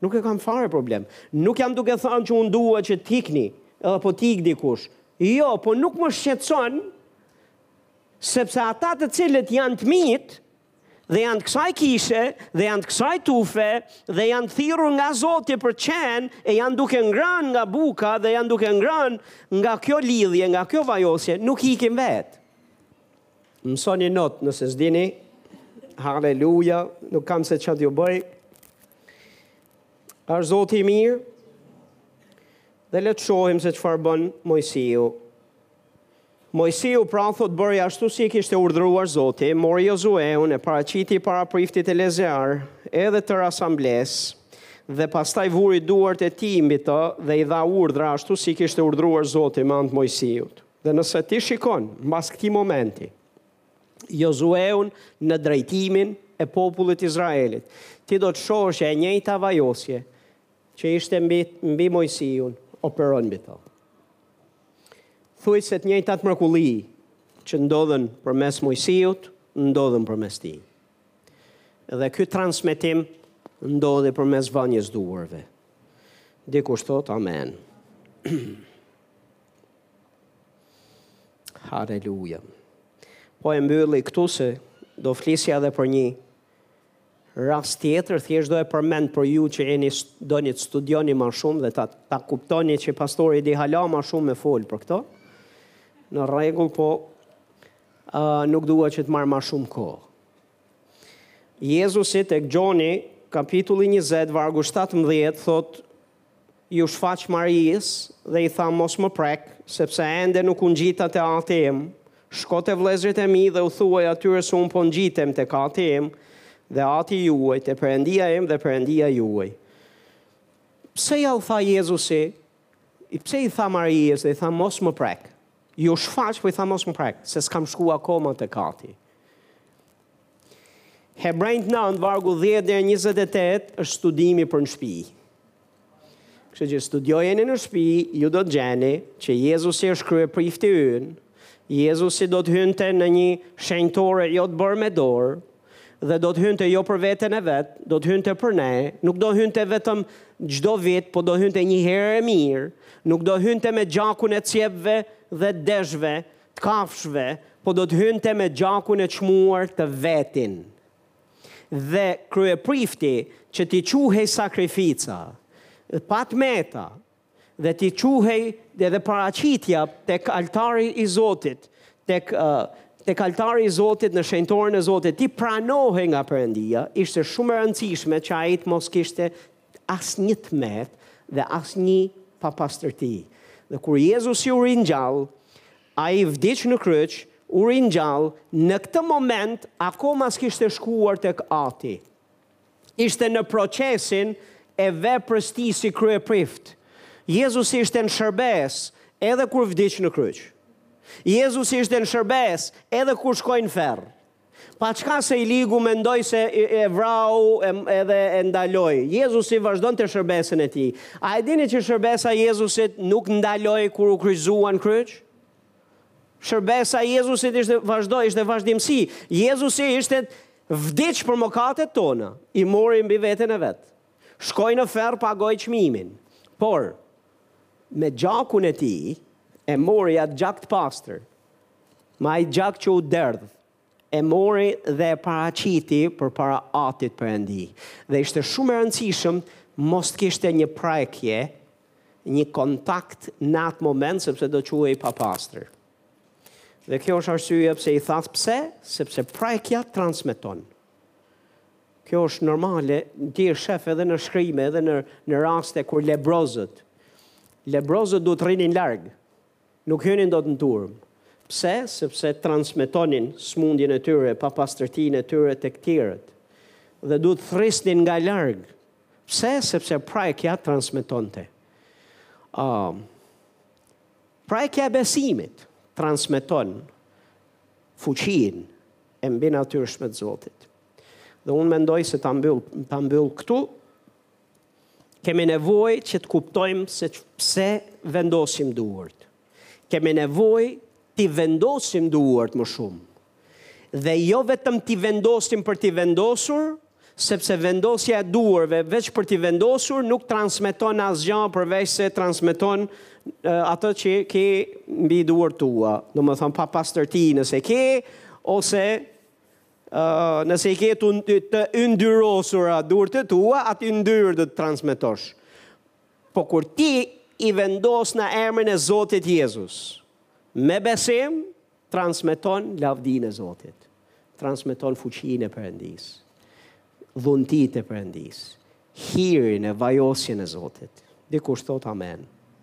Nuk e kam fare problem. Nuk jam duke thënë që unë dua që të ikni, edhe po të ik dikush. Jo, po nuk më shqetëson sepse ata të cilët janë të mitë, dhe janë të kësaj kishe, dhe janë të kësaj tufe, dhe janë të thirrur nga Zoti për t'qenë, e janë duke ngrënë nga buka dhe janë duke ngrënë nga kjo lidhje, nga kjo vajosje, nuk ikin vetë. Mësoni not nëse s'dini. Haleluja, nuk kam se çfarë t'ju bëj. Asht Zoti i mirë. Dhe le të shohim se çfarë bën Moisiu. Moisiu pra thotë bëri ashtu si e kishte urdhëruar Zoti, mori Jozueun e paraqiti para priftit Elezear edhe tërë asamblesë, dhe pastaj vuri duart e tij mbi të dhe i dha urdhra ashtu si i kishte urdhëruar Zoti me anë të Moisiut. Dhe nëse ti shikon mbas këtij momenti Jozueun në drejtimin e popullit të Izraelit, ti do të shohësh që e njëjta vajosje që ishte mbi mbi Moisiun operon mbi të. Thuhet se të njëjtat mrekulli që ndodhën përmes Moisiut, ndodhën përmes tij. Dhe ky transmetim ndodhi përmes vënies së duarve. Dikush thotë amen. Haleluja. Po e mbyll këtu se do flisja edhe për një Rast tjetër, thjesht do e përmend për ju që jeni doni të studioni më shumë dhe ta ta kuptoni që pastori di hala më shumë me fol për këto. Në rregull, po uh, nuk dua që të marr më shumë kohë. Jezusi tek Gjoni, kapitulli 20, vargu 17, thotë Iu shfaq Marisë dhe i tha, Mos më prek, sepse ende nuk u ngjita te Ati im. Shko te vëllezërit e mi dhe u thuaj atyre se unë po ngjitem tek Ati im dhe Ati juaj, te Perëndia im dhe Perëndia juaj. Pse ia tha Jezusi, pse i tha Marisë dhe i tha, Mos më prek? Iu shfaq, po i tha mos më prek, se s'kam shku akoma tek Ati. Hebrenjtë 9, vargu 10 dhe 28, është studimi për në shpi. Kështu që studiojeni në shpi, ju do të gjeni që Jezusi është kryeprifti ynë, Jezusi do të hynte në një shenjtore jo të bërë me dorë, dhe do të hynte jo për veten e vet, do të hynte për ne, nuk do hynte vetëm çdo vit, po do hynte një herë e mirë, nuk do hynte me gjakun e cjepve dhe deshve, të kafshëve, po do të hynte me gjakun e çmuar të vetin. Dhe kryeprifti që t'i quhej sakrifica, pa të meta, dhe t'i quhej edhe paraqitja tek altari i Zotit, tek tek altari i Zotit në shenjtoren e Zotit, t'i pranohej nga Perëndia, ishte shumë e rëndësishme që ai të mos kishte asnjë të metë dhe asnjë papastërti. Dhe kur Jezusi u ringjall, ai vdiq në kryq, u ringjall, në këtë moment akoma s'kishte shkuar tek Ati. ishte në procesin e veprës tij si kryeprift. Jezusi ishte në shërbesë edhe kur vdiq në kryq. Jezusi ishte në shërbesë edhe kur shkoi në ferr. Paçka se i ligu mendoi se e vrau edhe e ndaloi. Jezusi vazhdonte shërbesën e tij. A e dini që shërbesa e Jezusit nuk ndaloi kur u kryqëzua në kryq? Shërbesa e Jezusit ishte vazhdo, ishte vazhdimësi. Jezusi ishte vdiq për mëkatet tona, i mori mbi veten e vet. Shkoi në ferr pagoi çmimin. Por me gjakun e tij e mori atë gjak të pastër. Me ai gjak që u derdh, e mori dhe e paraqiti përpara Atit Perëndi dhe ishte shumë e rëndësishëm mos të kishte një prekje, një kontakt në atë moment sepse do quhej i papastër. Dhe kjo është arsyeja pse i tha pse, sepse prekja transmeton. Kjo është normale, ti e shef edhe në shkrime, edhe në në raste kur lebrozët lebrozët duhet të rrinin larg. Nuk hynin dot në turmë. Pse? Sepse transmetonin sëmundjen e tyre, papastërtinë e tyre tek tjerët. Dhe duhet thërrisnin nga larg. Pse? Sepse prekja transmetonte. Uh, prekja e besimit transmeton fuqinë e mbinatyrshme të Zotit. Dhe unë mendoj se ta mbyll, ta mbyll këtu, Kemi nevojë që të kuptojmë se pse vendosim duart. Kemi nevojë t'i vendosim duart më shumë. Dhe jo vetëm t'i vendosim për t'i vendosur, sepse vendosja e duarve veç për t'i vendosur nuk transmeton asgjë përveç se transmeton atë që ke mbi duart e tua, domethënë papastërti nëse ke ose Nëse i ke të yndyrosura duart e tua, atë yndyrë do të transmetosh. Po kur ti i vendos në emrin e Zotit Jezus, me besim, transmeton lavdinë e Zotit, transmeton fuqinë e Perëndisë, dhuntitë e Perëndisë, hirin e vajosjen e Zotit. Dikush thotë amen.